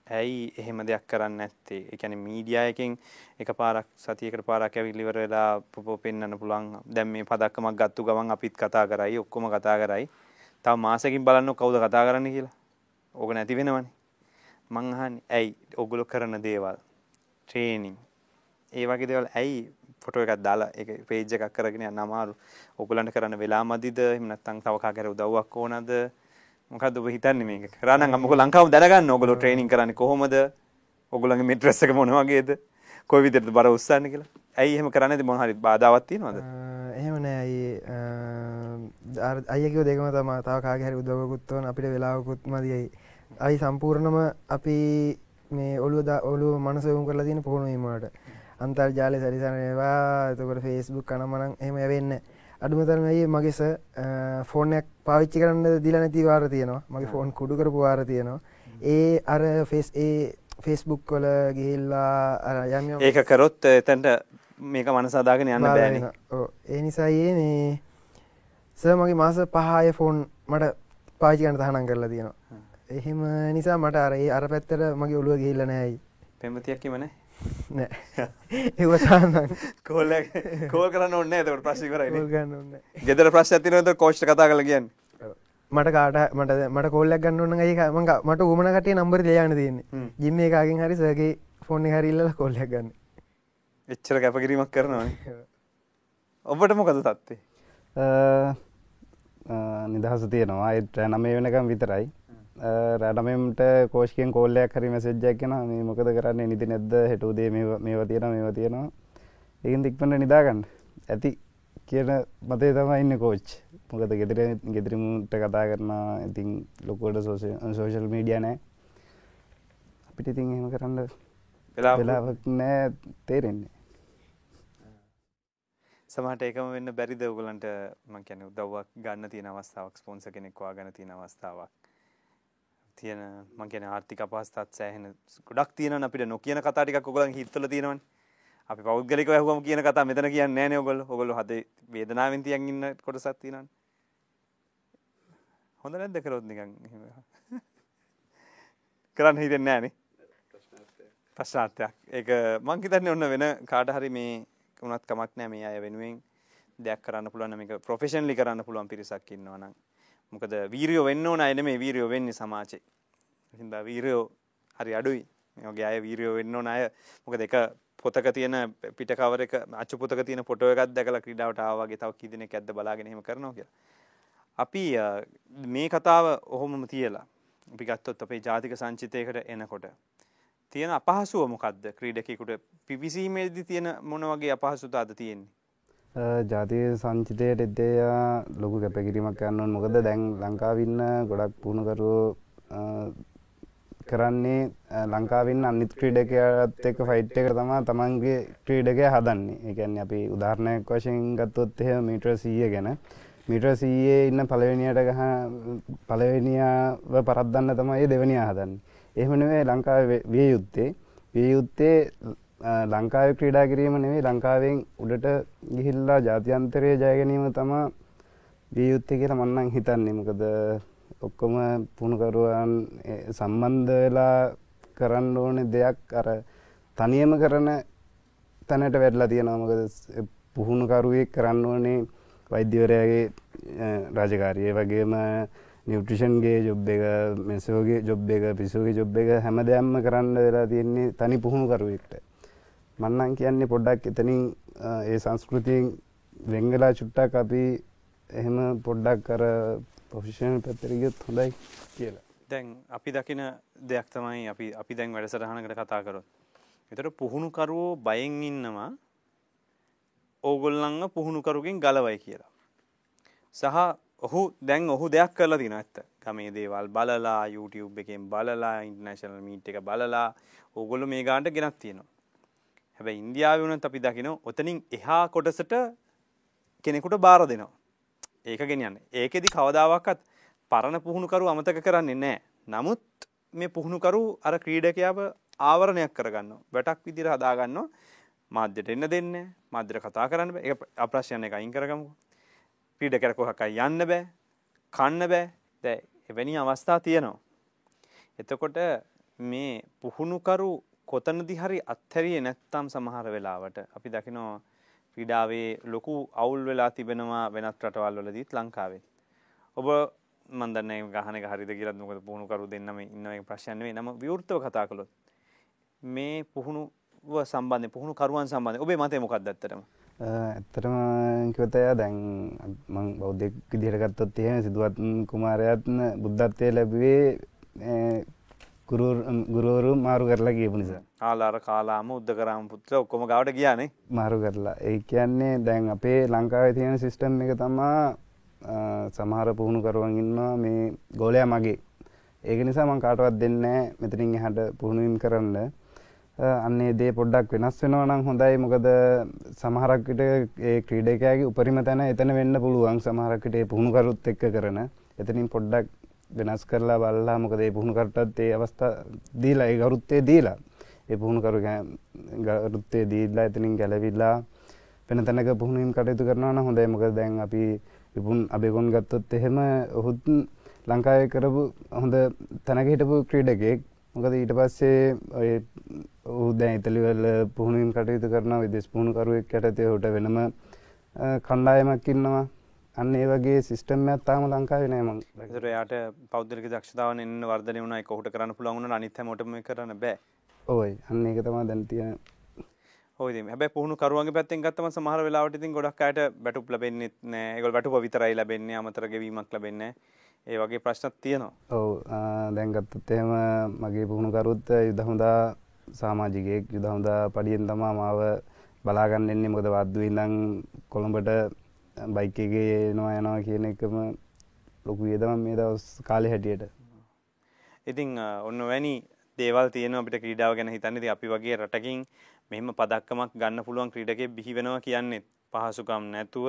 ඇයි එහෙම දෙයක් කරන්න ඇත්තේ එකැන මීඩියයකින් එක පාරක් සතියකට පාරක් ඇවිල්ලිවර වෙලා පොපෝ පෙන්න්න පුළුවන්. දැම් මේ පදක්කමක් ගත්තු ගමන් අපිත් කතා කරයි ඔක්කොම කතා කරයි. තව මාසකින් බලන්න කවුද කතා කරන්න කියලා. ඕක නැති වෙනවනේ. මංහන් ඇයි ඔගුලො කරන දේවල්? ට්‍රේනිං ඒ වගේ දෙවල් ඇයි ෆොටෝ එකක් දාලා එක පේජ් එකක් කරගෙන යන්න අමාරු? ඔගුලන්ට කරන්න වෙලා මදිද? එහෙම නැත්නම් තව කාකර උදව්වක් ඕනද? මොකද ඔබ හිතන්නේ මේක? කරන්න අම්මක ලංකාව දැනගන්න ඔගොල්ලෝ ට්‍රේනින් කරන්නේ කොහොමද? ඔගොල්ලන්ගේ මෙට්‍රස් එක මොන වගේද? කොයි විදිහටද බර උස්සන්න කියලා. ඇයි එහෙම කරන්නේද මොන හරි බාධාවක් තියෙනවද? එහෙම නෑ අයි අයකෝ දෙකම තම තව කාගේ හරි උදවකුත් ඕන අපිට වෙලාවකුත් මදියයි අයි සම්පූර්ණම අපි මේ ඔලු ඔලු මනසවුම් කරලා තියෙන පුහුණුවීමට අන්තර්ජාලය සරිසනයවා එතකොට ෆේස්බුක් කනමනං එහෙම යවෙන්න අඩුමතරමයි මගෙස ෆෝනයක් පාවිච්චි කරන්න දිල නැති වාර තියෙනවා. මගේ ෆෝන් කුඩු කරපු වාර තියෙනවා. ඒ අර ෆෙස් ඒ ෆෙස්බුක් කොල ගිහිල්ලා යම ඒක කරොත් එතැන්ට මේක මනසදාගෙන යන්න බෑන ඒ නිසායේ මේ ස මගේ මාස පහය ෆෝන් මට පාචිකන තහනම් කරලා තියෙනවා. එහෙම නිසා මට අර ඒ අර පැත්තර මගේ ඔළුව ගිහිල්ල නෑයි පෙමතියක් කිමනේ ඒවතාන්න කෝල කෝල් කරන්න ඔන්න ඇතකට ප්‍රශි කරයි ගන්න ගෙදර ප්‍රශ් ඇතිනවද කෝෂ්ට කතා කල කියන්න. මට කාට මට මට කොල්ලක් ගන්න ඔන්න ඒ මඟ මට උමන කටේ නම්බර ලියන්න තියන්නේ. ජිම්ම එකකින් හරි සගේ ෆෝන් හරිල්ල කොල්ලක් ගන්න. එච්චර කැපකිරීමක් කරනවා ඔබට මොකද තත්වේ නිදහස තියෙනවා. එට නමේ වෙනකම් විතරයි රැඩමෙන්ට කෝෂ්කෙන් කෝල්ලයක් හරි මැසෙජ්ජක් කෙන මේ මොකද කරන්නේ? නිති නැද්ද? හෙටුදේ මේවා තියෙන මේවා තියෙනවා. ඒකින් දික්පට නිදාගන්න. ඇති කියන මතේ තම ඉන්න කෝච් මොකද ගෙදර ගෙදරමුට කතා කරන ඉතින් ලොකෝට සෝෂල් මීඩිය නෑ. අපිට ඉතින් එහෙම කරන්න වෙලාවක් නෑ තේරෙන්නේ. සමහට ඒකම වෙන්න බැරිද? ඔගලන්ට මං කියන උදව්වක් ගන්න තියෙන අවස්ථාවක් ස්පොන්ස කෙනෙක්වා ගන තියෙන අවස්ථාවක් තියෙන මංගෙන ආර්ථික පහස්තත් සෑහෙන ගොඩක් තියෙන අපිට. නොකියන කතාටික ඔගලන් හිත්තල තියෙනවන්. අපි පෞද්ගලික හම කියන කතා මෙතන කියන්න නෑන ඔගොල් ඔගොල හද වේදනාවෙන් තියන් ඉන්න කොට සත්තිනන් හොඳ නැද්ද කරොත් නිකන් කරන්න හිතෙන් නෑනේ. ප්‍රශ්නාර්ථයක්. ඒක මංකිතන්න ඔන්න වෙන කාට හරි මේ උනත් කමක් නෑ මේ අය වෙනුවෙන් දෙයක් කරන්න පුළුවන් මේක ප්‍රොෆෙෂන්ලි කරන්න පුළුවන් පිරිසක් ඉන්නවනම් මොකද වීරියෝ වෙන්න ඕන අයන මේ වීරියෝ වෙන්නේ සමාජේ. හිද වීරයෝ හරි අඩුයි. මේගේ අය වීරියෝ වෙන්න ඕන අය. මොකද එක පොතක තියෙන පිටකවර එක අච්ච පොතක තියෙන පොටෝ එකත් දැකලා ක්‍රීඩාවට ආවගේ තව කී දෙනෙක් ඇද්ද බලාගෙන එහෙම කරනවා කියලා. අපි මේ කතාව ඔහොමම තියලා අපි ගත්තොත් අපේ ජාතික සංචිතයකට එනකොට තියෙන අපහසුව මොකක්ද ක්‍රීඩකෙකුට පිවිසීමේදී තියෙන මොන වගේ අපහසුතාද තියෙන්නේ? ජාතිය සංචිතයට එද්දේ ලොකු කැපකිරීමක් යන්නවන් මොකද දැන් ලංකාවින්න ගොඩක් පුුණුකරු කරන්නේ ලංකාවින් අනිත් ක්‍රීඩකයත් එක ෆයිට් එක තමා තමන්ගේ ක්‍රීඩකය හදන්නේ. එකන්න අපි උදාහරණයක් වශයෙන් ගත්තොත් එහ මීට්‍ර සීය ගැන. මිට්‍ර සීයේ ඉන්න පලවෙනියට ගහ පලවෙනියාව පරද්දන්න තමයි දෙවනියා හදන්න. එහෙමනවේ ලංකාව විය යුත්තේ. විය යුත්තේ ලංකාව ක්‍රීඩා කිරීම නෙවෙයි ලංකාවෙන් උඩට ගිහිල්ලා ජාතියන්තරය ජයගැනීම තමා වියයුත්තය කියලා මන්නන් හිතන්නේ. මොකද ඔක්කොම පුුණුකරුවන් සම්බන්ධ වෙලා කරන්න ඕන දෙයක්. අර තනියම කරන තැනට වැඩලා තියෙනවාමකද පුහුණුකරුවෙක් කරන්න ඕනේ වෛද්‍යවරයාගේ රාජකාරය වගේම නිවට්‍රිෂන්ගේ ජොබ් එක මෙසෝගේ ජොබ් එක පිසෝගේ ජොබ් එක හැම දෙයක්ම කරන්න වෙලා තියෙන්නේ තනි පුහුණුකරුවෙක්ට. මන්නන් කියන්නේ පොඩ්ඩක් එතනින් ඒ සංස්කෘතියෙන් වෙංගලා චුට්ටක් අපි එහෙම පොඩ්ඩක් කර පොෆිෂන් පැත්තරිගත් හොඳයි කියලා දැන් අපි දකින දෙයක් තමයි අපි අපි දැන් වැඩසටහනකට කතා කරොත් එතට පුහුණුකරුවෝ බයෙන් ඉන්නවා ඕගොල්ලංග පුහුණුකරුගෙන් ගලවයි කියලා. සහ ඔහු දැන් ඔහු දෙයක් කරලා තින ඇත්ත ගමේ දේවල් බලලා YouTube එකෙන් බලලා ඉන්ටර්නේෂනල් මීට් එක බලලා ඕගොල්ලෝ මේ ගානට ගෙනත් තියෙනවා. හැබැයි ඉන්දියාවේ වුණත් අපි දකිනවා ඔතනින් එහා කොටසට කෙනෙකුට බාර දෙනවා. ඒක ගෙනියන්නේ. ඒකෙදි කවදාවත් පරණ පුහුණුකරු අමතක කරන්නේ නැහැ. නමුත් මේ පුහුණුකරු අර ක්‍රීඩකයාව ආවරණයක් කරගන්න. වැටක් විදිහට හදාගන්නවා. මාධ්‍යට එන්න දෙන්නේ. මාධ්‍යට කතා කරන්න බෑ. ඒක අප්‍රශ්යන එක අයින් කරගමුකෝ. ක්‍රීඩකයා කොහකයි යන්න බෑ. කන්න බෑ. දැන් එවැනි අවස්ථා තියෙනවා. එතකොට මේ පුහුණුකරු කොතනදි හරි අත්හැරියේ නැත්තම් සමහර වෙලාවට අපි දකිනවා ක්‍රීඩාවේ ලොකු අවුල් වෙලා තිබෙනවා වෙනත් රටවල් වලදීත් ලංකාවේ. ඔබ මන් දන්නේ ගහන එක හරිද කියලාත් මොකද පුහුණුකරු දෙන්නම ඉන්න එක ප්‍රශ්නයක් නෙවෙයි. නම විවෘතව කතා කළොත් මේ පුහුණුව සම්බන්ධයෙන් පුහුණු කරුවන් සම්බන්ධයෙන් ඔබේ මතය මොකක්ද ඇත්තටම? ඇත්තටම කිවතය දැන් මං බෞද්ධෙක් විදිහට ගත්තොත් එහෙම සිදුවත් කුමාරයාත් බුද්ධත්වයේ ලැබුවේ ගුරුවරු මාරු කරලා කියපු නිසා. ආලාර කාලාම උද්දකරාම පුත්‍ර ඔක්කොම ගාවට ගියානේ. මාරු කරලා. ඒ කියන්නේ දැන් අපේ ලංකාවේ තියෙන සිස්ටම් එක තමා සමහර පුහුණු කරුවන් ඉන්නවා මේ ගෝලයා මගේ. ඒක නිසා මං කාටවත් දෙන්නේ මෙතනින් එහාට පුහුණුවීම් කරන්න. අන්නේ දේ පොඩ්ඩක් වෙනස් වෙනවා නම් හොඳයි මොකද සමහරක් විට ඒ ක්‍රීඩකයාගේ උපරිම තැන එතන වෙන්න පුළුවන් සමහරක් විට ඒ පුහුණු කරුත් එක්ක කරන. එතනින් පොඩ්ඩක් වෙනස් කරලා බලලා මොකද ඒ පුහුණු කරුටත් ඒ අවස්ථා දීලා ඒ ගරුත්තේ දීලා ඒ පුහුණු කරු ගරුත්තේ දීලා එතනින් ගැලවිලා වෙන තැනක පුහුණුවීම් කටයුතු කරනවා නම් හොඳයි. මොකද දැන් අපි විපුන් අබෙගොන් ගත්තොත් එහෙම ඔහුත් ලංකාවේ කරපු හොඳ තැනක හිටපු ක්‍රීඩකයෙක්. මොකද ඊට පස්සේ ඔය ඔහු දැන් ඉතලිවල පුහුණුවීම් කටයුතු කරනවා. විදේශ පුහුණුකරුවෙක් යටතේ ඔහුට වෙනම කණ්ඩායමක් ඉන්නවා. අන්න ඒ වගේ සිස්ටම් එකක් තාම ලංකාවේ නෑ මං. ඒතර එයාට පෞද්ගලික දක්ෂතාවන් එන්න වර්ධනය වුණා ඒක ඔහුට කරන්න පුළුවන් වුණා අනිත් හැමෝටම මේක කරන්න බෑ. ඔව් අන්න ඒක තමයි දැන් තියෙන ඉතින් හැබැයි පුහුණු කරුවන්ගේ පැත්තෙන් ගත්තම සමහර වෙලාවට ඉතින් ගොඩක් අයට බැටුප් ලැබෙන්නේ නැහැ. ඒගොල්ලෝ බැටුප විතරයි ලැබෙන්නේ අමතර ගෙවීමක් ලැබෙන්නේ ඒ වගේ ප්‍රශ්නත් තියෙනවා. ඔව් දැන් ගත්තොත් එහෙම මගේ පුහුණු කරුත් යුද හොඳා සමාජිකයෙක් යුද හොඳා පඩියෙන් තමා මාව බලාගන්න එන්නේ මොකද වද්දුවේ ඉඳන් කොළඹට බයික් එකේ එනවා යනවා කියන එකම ලොකු වියදමක් මේ දවස් කාලේ හැටියට. ඉතින් ඔන්න වැනි දේවල් තියෙන අපිට ක්‍රීඩාව ගැන හිතන්නේ අපි වගේ රටකින් මෙහෙම පදක්කමක් ගන්න පුළුවන් ක්‍රීඩකයෙක් බිහි වෙනවා කියන්නේ පහසුකම් නැතුව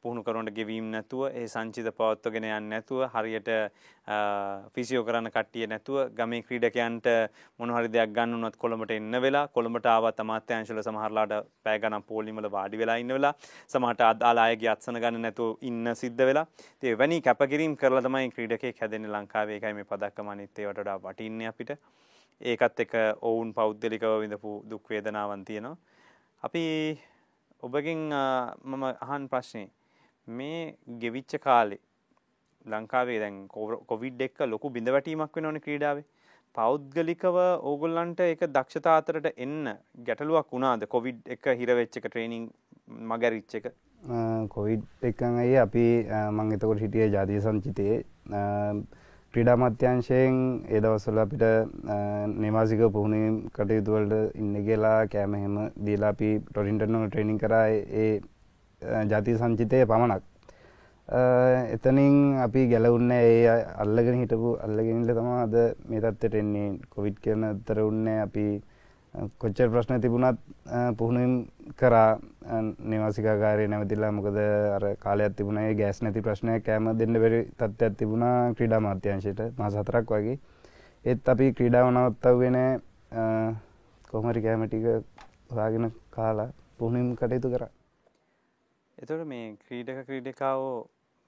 පුහුණු කරුවන්ට ගෙවීම් නැතුව ඒ සංචිත පවත්වගෙන යන්නේ නැතුව හරියට ෆිසියෝ කරන්න කට්ටිය නැතුව ගමේ ක්‍රීඩකයන්ට මොන හරි දෙයක් ගන්න උනත් කොළඹට එන්න වෙලා කොළඹට ආවත් අමාත්‍යාංශවල සමහරලාට පැය ගණන් පොලිම වල වාඩි වෙලා ඉන්න වෙලා සමහරට අදාළ අයගේ අත්සන ගන්න නැතුව ඉන්න සිද්ධ වෙලා. ඉතින් එවැනි කැපකිරීම කරලා තමයි ක්‍රීඩකයෙක් හැදෙන්නේ ලංකාවේ. ඒකයි මේ පදක්කම අනිත් ඒවට වඩා වටින්නේ අපිට. ඒකත් එක ඔවුන් පෞද්ගලිකව විඳපු දුක් වේදනාවන් තියෙනවා. අපි ඔබගෙන් මම අහන් ප්‍රශ්නේ මේ ගෙවිච්ච කාලේ ලංකාවේ දැන් කොවිඩ් එක්ක ලොකු බිඳවැටීමක් වෙනවනේ ක්‍රීඩාවේ. පෞද්ගලිකව ඕගොල්ලන්ට ඒක දක්ෂතා අතරට එන්න ගැටලුවක් වුණාද කොවිඩ් එක හිර වෙච්ච එක ට්‍රේනින් මගරිච්ච එක? කොවිඩ් එකන් අය අපි මං එතකොට හිටියේ ජාතිය සංචිතයේ ක්‍රීඩා මධ්‍යංශයෙන් ඒ දවස්වල අපිට නිවාසික පුහුණුවීම් කටයුතු වලට ඉන්න කියලා කෑම එහෙම දීලා අපි ටොරින්ටන් වල ට්‍රේනින් කරා ඒ ජාතික සංචිතයේ පමණක්. එතනින් අපි ගැලවුන්නේ ඒ අල්ලගෙන හිටපු අල්ලගෙන ඉන්න තමයි අද මේ තත්ත්වයට එන්නේ කොවිඩ් කියන අතර උන්නේ අපි කොච්චර ප්‍රශ්න තිබුණත් පුහුණුවම් කරා. නිවාසිකාකාරය නැවතිලා මොකද අර කාලයක් තිබුණේ. ගෑස් නැති ප්‍රශ්නයක් කෑම දෙන්න බැරි තත්ත්වයක් තිබුණා ක්‍රීඩා මාධ්‍යංශයට. මාස හතරක් වගේ. ඒත් අපි ක්‍රීඩාව නවත්තව්වේ නෑ. කොහොම හරි කෑම ටික හොයාගෙන කාලා පුහුණුම් කටයුතු කරා. එතකොට මේ ක්‍රීඩක ක්‍රීඩිකාවෝ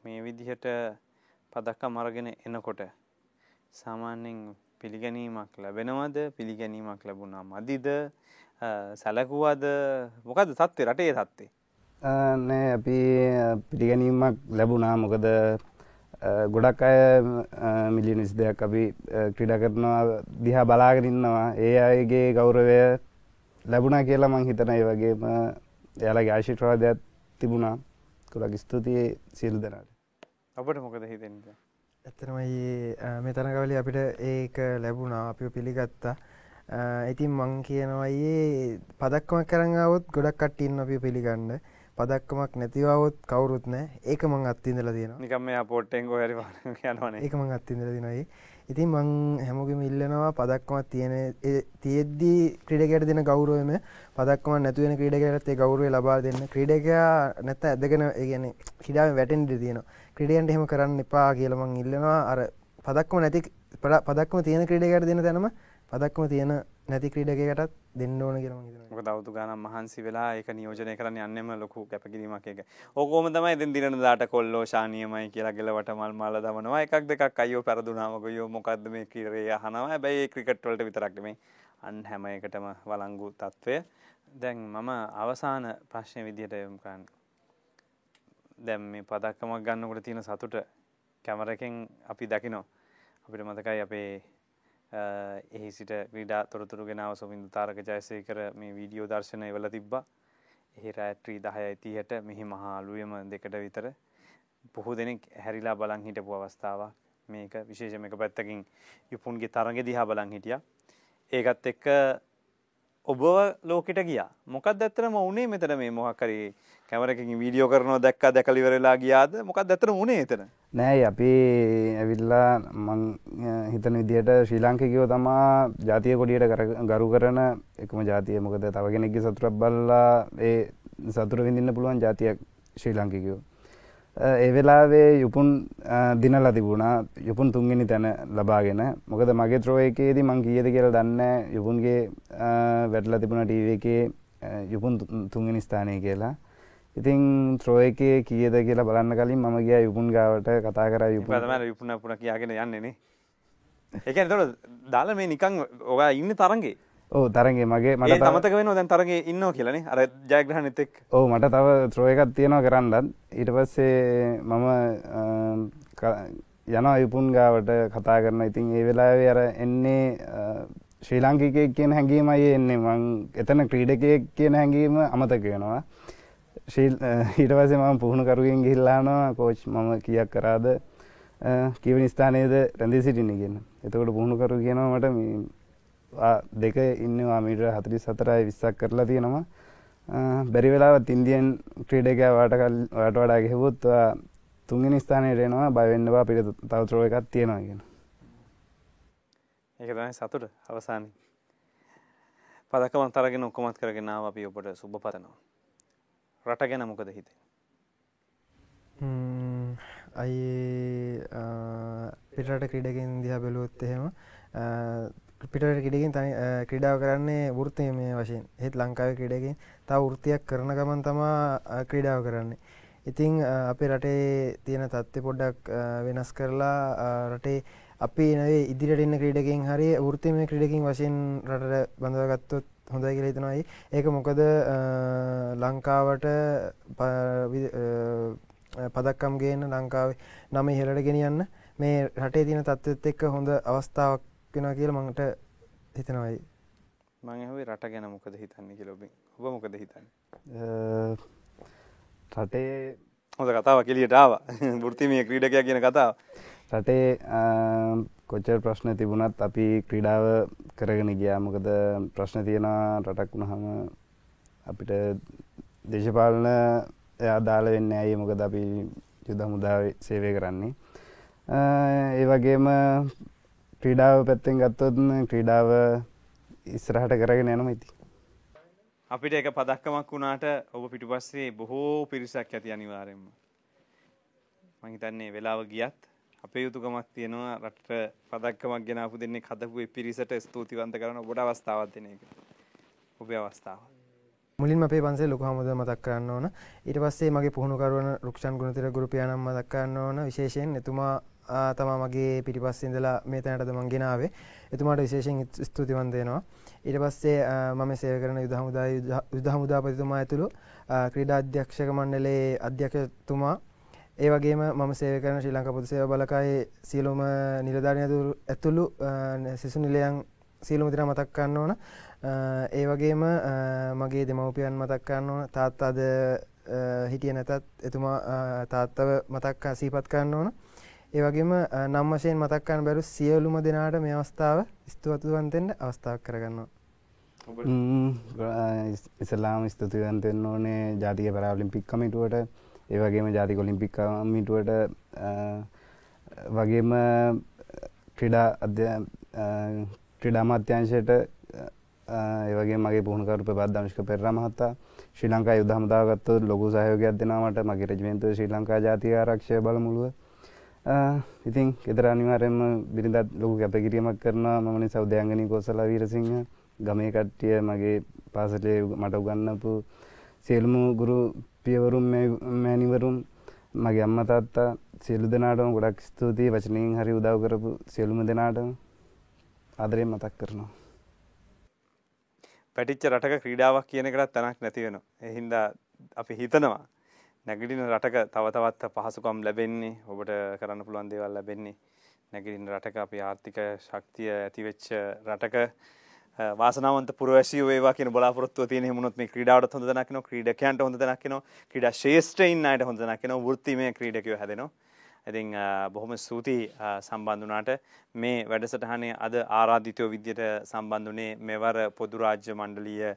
මේ විදිහට පදක්කම් අරගෙන එනකොට සාමාන්‍යයෙන් පිළිගැනීමක් ලැබෙනවද? පිළිගැනීමක් ලැබුණා මදිද? සැලකුවද? මොකද තත්ත්වේ රටේ තත්ත්වේ නෑ අපි පිළිගැනීමක් ලැබුණා. මොකද ගොඩක් අය මිලියන විසි දෙයක් අපි ක්‍රීඩ කරනවා දිහා බලාගෙනන්නවා ඒ අයගේ ගෞරවය ලැබුණා කියලා මං හිතන ඒ වගේම එයාලගේ ආශිට්‍රවාදයක් තිබුණා. ගොඩක් ස්තුතියි සියලු දෙනාට. අපට මොකද හිතෙන්ද ඇත්තනමයි මේ තරගවලි අපිට ඒක ලැබුණා අපි පිළිගත්තා. ඉතින් මං කියනවයේ පදක්කමක් කරංගාවත් ගොඩක් කට්ටින්න අපි පිළිගන්න. පදක්කමක් නැතිවවත් කවුරුත් නෑ ඒක මං අත්තිඳල තියෙන නිකම පොට්ටෙන් ගොරි යනවන. ඒක මං අත්තිඳල දිනයි ඉතින් මං හැමෝගෙම ඉල්ලනවා පදක්කමත් තියෙන තියෙද්දී ක්‍රඩකට දෙන ගෞරුවම පදක්කම නැතුවෙන ක්‍රඩකරත්තේ ගෞරුව ලබා දෙන්න. ක්‍රඩකයා නැත ඇදගෙන ඒගැන හිඩාව වැටෙන්ට තියෙන ක්‍රඩියන්ට එහෙම කරන්න එපා කියලමං ඉල්ලනවා. අර පදක්කම නැති පදක්ම තියෙන ක්‍රඩකට දෙන තැනම පදක්ම තියෙන නැති ක්‍රීඩකයටත් දෙන්න ඕන කියරම ක දවතු ගනම් මහන්සි වෙලා එක නියෝජනය කරන්න යන්නෙම ලොකු කැපකිරීමක් එක ඕකෝම තමයි දෙ දින දාට කොල්ලෝ ශානියමයි කියලා ගෙලවට මල් මාල දමනවා. එකක් දෙකක් අයෝ පැරදුනාමකයෝ මොකක්ද මේ කිරේ හනවා බැයි ක්‍රිකට්වලට විතරක්ම අන් හැම එකටම වලංගු තත්ත්වය දැන් මම අවසාන ප්‍රශ්නය විදිහට යොම්කන්න දැම් මේ පදක්කමක් ගන්නකොට තියෙන සතුට කැමරකෙන් අපි දකිනෝ අපිට මතකයි අපේ එහි සිට ක්‍රීඩා තොරතුරු ගෙනාව සොමින්දු තාරක ජයසේකර මේ වීඩියෝ දර්ශනය වල තිබ්බා. එහි රෑත්‍රී දහය ඇතිහට මෙහි මහා අලුයම දෙකට විතර බොහෝ දෙනෙක් හැරිලා බලන් හිටපු අවස්ථාවක්. මේක විශේෂම එක පැත්තකින් යුපුන්ගේ තරග දිහා බලන් හිටිය. ඒකත් එක්ක ඔබ ලෝකට ගියා. මොකක් ඇත්තරම උනේ මෙතන මේ මොහක්කරේ කැමරකින් වීඩියෝ කරනවා දැක්ක දැකලිවරලා ගියාද? මොකක් ඇතර උනේ එතන? නෑ අපි ඇවිල්ලා මං හිතන විදියට ශ්‍රී ලාංකිකයෝ තමා ජාතිය කොඩියට ගරු කරන එකම ජාතිය. මොකද තව කෙනෙක්ගේ සතුරක් බල්ලා ඒ සතුර විඳන්න පුළුවන් ජාතියක් ශ්‍රී ලාංකිකයෝ ඒ වෙලාවේ යුපුන් දිනලා තිබුණා. යුපුන් තුන්ගෙන තැන ලබාගෙන. මොකද මගේ ත්‍රෝයකේදී මං කියද කියලා දන්න යුපුන්ගේ වැටල තිබුණ ටීව එකේ යුපුන් තුන්ගෙන ස්ථානය කියලා. ඉතින් ත්‍රෝයකය කියද කියලා බලන්න කලින් මම ගිය යුපුන් ගාවට කතා කර යුපම යුපුන පුන කියගෙන යන්නේනේ එක තොට දාල මේ නිකං ඔයා ඉන්න තරන්ගේ ඕ තරගේ මගේ මට තමතක වෙන දැන් තරගේ ඉන්න කියලනේ අර ජයග්‍රහ නතෙක් ඕ මට තව ත්‍රෝයකත් තියෙනවා කරන්නත්. ඊට පස්සේ මම යන අයුපුන් ගාවට කතා කරන. ඉතින් ඒ වෙලාවේ අර එන්නේ ශ්‍රී ලාංකිකයෙක් කියන හැඟීමයි එන්නේ. මං එතන ක්‍රීඩකයෙක් කියන හැඟීම අමතක වෙනවා ඊට පස්සේ මම පුහුණු කරුවෙන් ගිහිල්ලානවා කෝච් මම කියක් කරාද? කිවනි ස්ථානයේද රැඳී සිටින්න? කියන එතකොට පුහුණු කරු කියනවා මට මේ දෙක ඉන්නවා මීට හතරි සතරයි විස්සක් කරලා තියෙනවා. බැරි වෙලාවත් ඉන්දියන් ක්‍රීඩක වාට වට වඩා ගෙහවුත් තුන්ගෙන ස්ථානයට එනවා බයවෙන්නවා පිට තවතරෝ එකක් තියෙනවා ගෙන ඒක තමයි සතුට අවසාන පදකමන් තරගෙන ඔක්කොමත් කරගෙනාව අපි ඔබට සුභ පතනවා. රට ගැන මොකද හිතේ? අයි පිටට ක්‍රීඩකින් දිහා බැලුවොත් එහෙම පිටට කිඩකින් තනි ක්‍රඩාව කරන්නේ වෘත්තය මේ වශයෙන්. හෙත් ලංකාව ක්‍රඩකින් තා වෘතියක් කරන ගමන් තමා ක්‍රීඩාව කරන්නේ. ඉතිං අපේ රටේ තියෙන තත්ත්ය පොඩ්ඩක් වෙනස් කරලා රටේ අපි නවේ ඉදිරිට එන්න ක්‍රීඩකින් හරි වෘතිමය ක්‍රඩකින් වශයෙන් රටට බඳවගත්තොත් හොඳයි කියල හිතනයි ඒක මොකද ලංකාවට පදක්කම් ගේන ලංකාව නම ඉහලට ගෙනියන්න. මේ රටේ තින තත්ත්වත් එක්ක හොඳ අවස්ථාවක් වෙන කියල මඟට හිතනවයි මංහවේ රට ගැන මොකද හිතන්නේ කියලොබින් ඔබ මොකද හිතන්න? රටේ හොඳ කතාව කෙලියටාව ෘතිමය ක්‍රීඩකයක් කියන කතාව. රටේ කොච්චර් ප්‍රශ්න තිබුණත් අපි ක්‍රීඩාව කරගෙන ගියා මොකද ප්‍රශ්න තියෙන රටක් වුණහම අපිට දේශපාලන අදාල වෙන්න ඇයි මොකද අපි යුද මුදාව සේවය කරන්නේ ඒ වගේම ක්‍රීඩාව පැත්තෙන් ගත්තොත් ක්‍රීඩාව ඉස්සරහට කරගෙන යනම ඉති. අපිට එක පදක්කමක් වුණාට ඔබ පිටුපස්සේ බොහෝ පිරිසක් ඇති අනිවාරෙන්ම. මහිතන්නේ වෙලාව ගියත් අපේ යුතුකමක් තියෙනවා රට පදක්කමක් ගෙනපු දෙන්නේ කදපු පිරිසට ස්තුතිවන්ත කරන ඔබට අවස්ථාවත් දෙන එක. ඔබේ අවස්ථාව. මුලින් අපේ පන්සේ ලොක හමුද මතක් කරන්න ඕන ඊට පස්සේ මගේ පුහුණුකරුවන රුක්ෂන් ගුණතිර ගුරුපියානම් මතක් කරන්න ඕන විශේෂයෙන් එතුමා තමා මගේ පිටිපස්සිඳලා මේ තැනටද මං ගෙනාවේ එතුමාට විශේෂෙන් ස්තුතිවන්ත වෙනවා ඊට පස්සේ මම සේව කරන යුද හමුදා යුද හමුදාපතිතුමා ඇතුළු ක්‍රීඩා අධ්‍යක්ෂක මණ්ඩලේ අධ්‍යක්ෂතුමා ඒ වගේම මම සේව කරන ශ්‍රී ලංකා පොදු සේවා බලකායේ සියලුම නිලධාරීන් ඇතුළු සිසු නිලයන් සියලුම දෙනා මතක් කරන්න ඕන. ඒ වගේම මගේ දෙමව්පියන් මතක් කරන්න ඕන. තාත්තාද හිටිය නැතත් එතුමා තාත්තව මතක් සීපත් කරන්න ඕන. ඒ වගේම නම් වශයෙන් මතක් කරන්න බැරි සියලුම දෙනාට මේ අවස්ථාව ස්තුතිවන්ත වෙන්න අවස්ථාවක් කරගන්නවා. ඉස්ලාම් ස්තුතිවන්ත වෙන්න ඕනේ. ජාතික පැරාලිම්පික් කමිටුවට ඒ වගේම ජාතික ඔලිම්පික් කමිටුවට වගේම ක්‍රීඩා ක්‍රීඩා අමාත්‍යංශයට ඒ වගේ මගේ පුහුණුකරු ප්‍රබද්ධ දනුෂ්ක පෙරේරා මහතා ශ්‍රී ලංකා යුද හමුදාව ගත්තොත් ලොකු සහයෝගයක් දෙනවා මට. මගේ රෙජිමෙන්තුවේ ශ්‍රී ලංකා ජාතික ආරක්ෂක බලමුළුව. ඉතින් ගෙදර අනිවාර්යයෙන්ම බිරිඳත් ලොකු කැපකිරීමක් කරනවා. මම නිසා උදයන්ගනී කෝසලා වීරසිංහ ගමේ කට්ටිය මගේ පාසලේ මට උගන්වපු සියලුම ගුරු පියවරුන් මෑණිවරුන් මගේ අම්මා තාත්තා සියලු දෙනාටම ගොඩක් ස්තුතියි. වචනයෙන් හරි උදව් කරපු සියලුම දෙනාටම ආදරයෙන් මතක් කරනවා. පැටිච්ච රටක ක්‍රීඩාවක් කියන එකටත් තැනක් නැති වෙනවා. ඒ හින්දා අපි හිතනවා නැගිටින රටක තව තවත් පහසුකම් ලැබෙන්නේ ඔබට කරන්න පුළුවන් දේවල් ලැබෙන්නේ. නැගිටින රටක අපි ආර්ථික ශක්තිය ඇතිවෙච්ච රටක වාසනාවන්ත පුරවැසියෝ වේවා කියන බලාපොරොත්තුව තියෙන හැමුණොත් මේ ක්‍රීඩාවට හොඳ තැනක් වෙනවා ක්‍රීඩකයන්ට හොඳ තැනක් වෙනවා ක්‍රීඩා ශ්‍රේෂ්ඨයින් අයට හොඳ තැනක් වෙනවා වෘත්තිමය ක්‍රීඩකයෝ හැදෙනවා. ඉතින් බොහොම ස්තුතියි සම්බන්ධ වුණාට. මේ වැඩසටහනේ අද ආරාධිතයෝ විදියට සම්බන්ධ වුණේ මෙවර පොදු රාජ්‍ය මණ්ඩලීය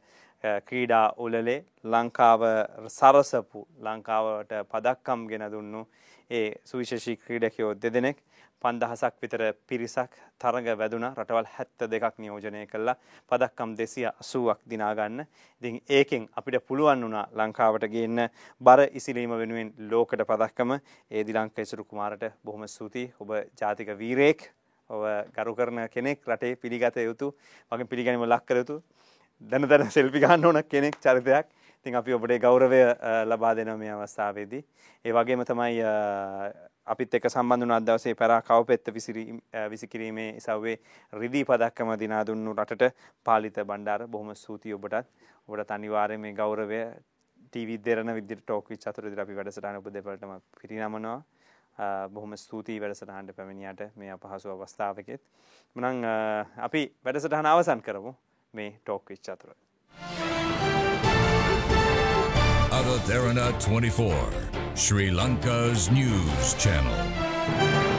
ක්‍රීඩා උලලේ ලංකාව සරසපු ලංකාවට පදක්කම් ගෙන දුන්නු ඒ සුවිශේෂී ක්‍රීඩකයෝ දෙදෙනෙක්. පන්දහසක් විතර පිරිසක් තරඟ වැදුන. රටවල් හැත්ත දෙකක් නියෝජනය කළා. පදක්කම් දෙසිය අසුවක් දිනාගන්න ඉතින් ඒකෙන් අපිට පුළුවන් වුණා ලංකාවට ගේන්න. බර ඉසිලීම වෙනුවෙන් ලෝකට පදක්කම. ඒ දිලංක ඉසුරු කුමාරට බොහොම ස්තුතියි. ඔබ ජාතික වීරයෙක්. ඔබ ගරු කරන කෙනෙක් රටේ පිළිගත යුතු වගේ පිළිගැනීම ලක් කර යුතු දැන දැන සෙල්පි ගන්න ඕන කෙනෙක් චරිතයක්. ඉතින් අපි ඔබට ගෞරවය ලබා දෙනවා මේ අවස්ථාවේදී. ඒ වගේම තමයි අපිත් එක්ක සම්බන්ධ වුණ අද දවසේ පැරා කවපෙත්ත විසිකිරීමේ ඉසව්වේ රිදී පදක්කම දිනා දුන්නු රටට පාලිත බණ්ඩාර බොහොම ස්තුතියි ඔබටත් ඔබට අනිවාර්යයෙන් මේ ගෞරවය ටීවී දෙරණ විදිහට ටෝක් විච් අතුරේදී අපි වැඩසටහන ඔබ දෙපළටම පිරිනමනවා බොහොම ස්තුතියි වැඩසටහනට පැමිණියට මේ අපහසු අවස්ථාවකෙත්. මනම් අපි වැඩසටහන අවසන් කරමු. මේ ටෝක් විච් අතුර. Avatharana 24, Sri Lanka's news channel.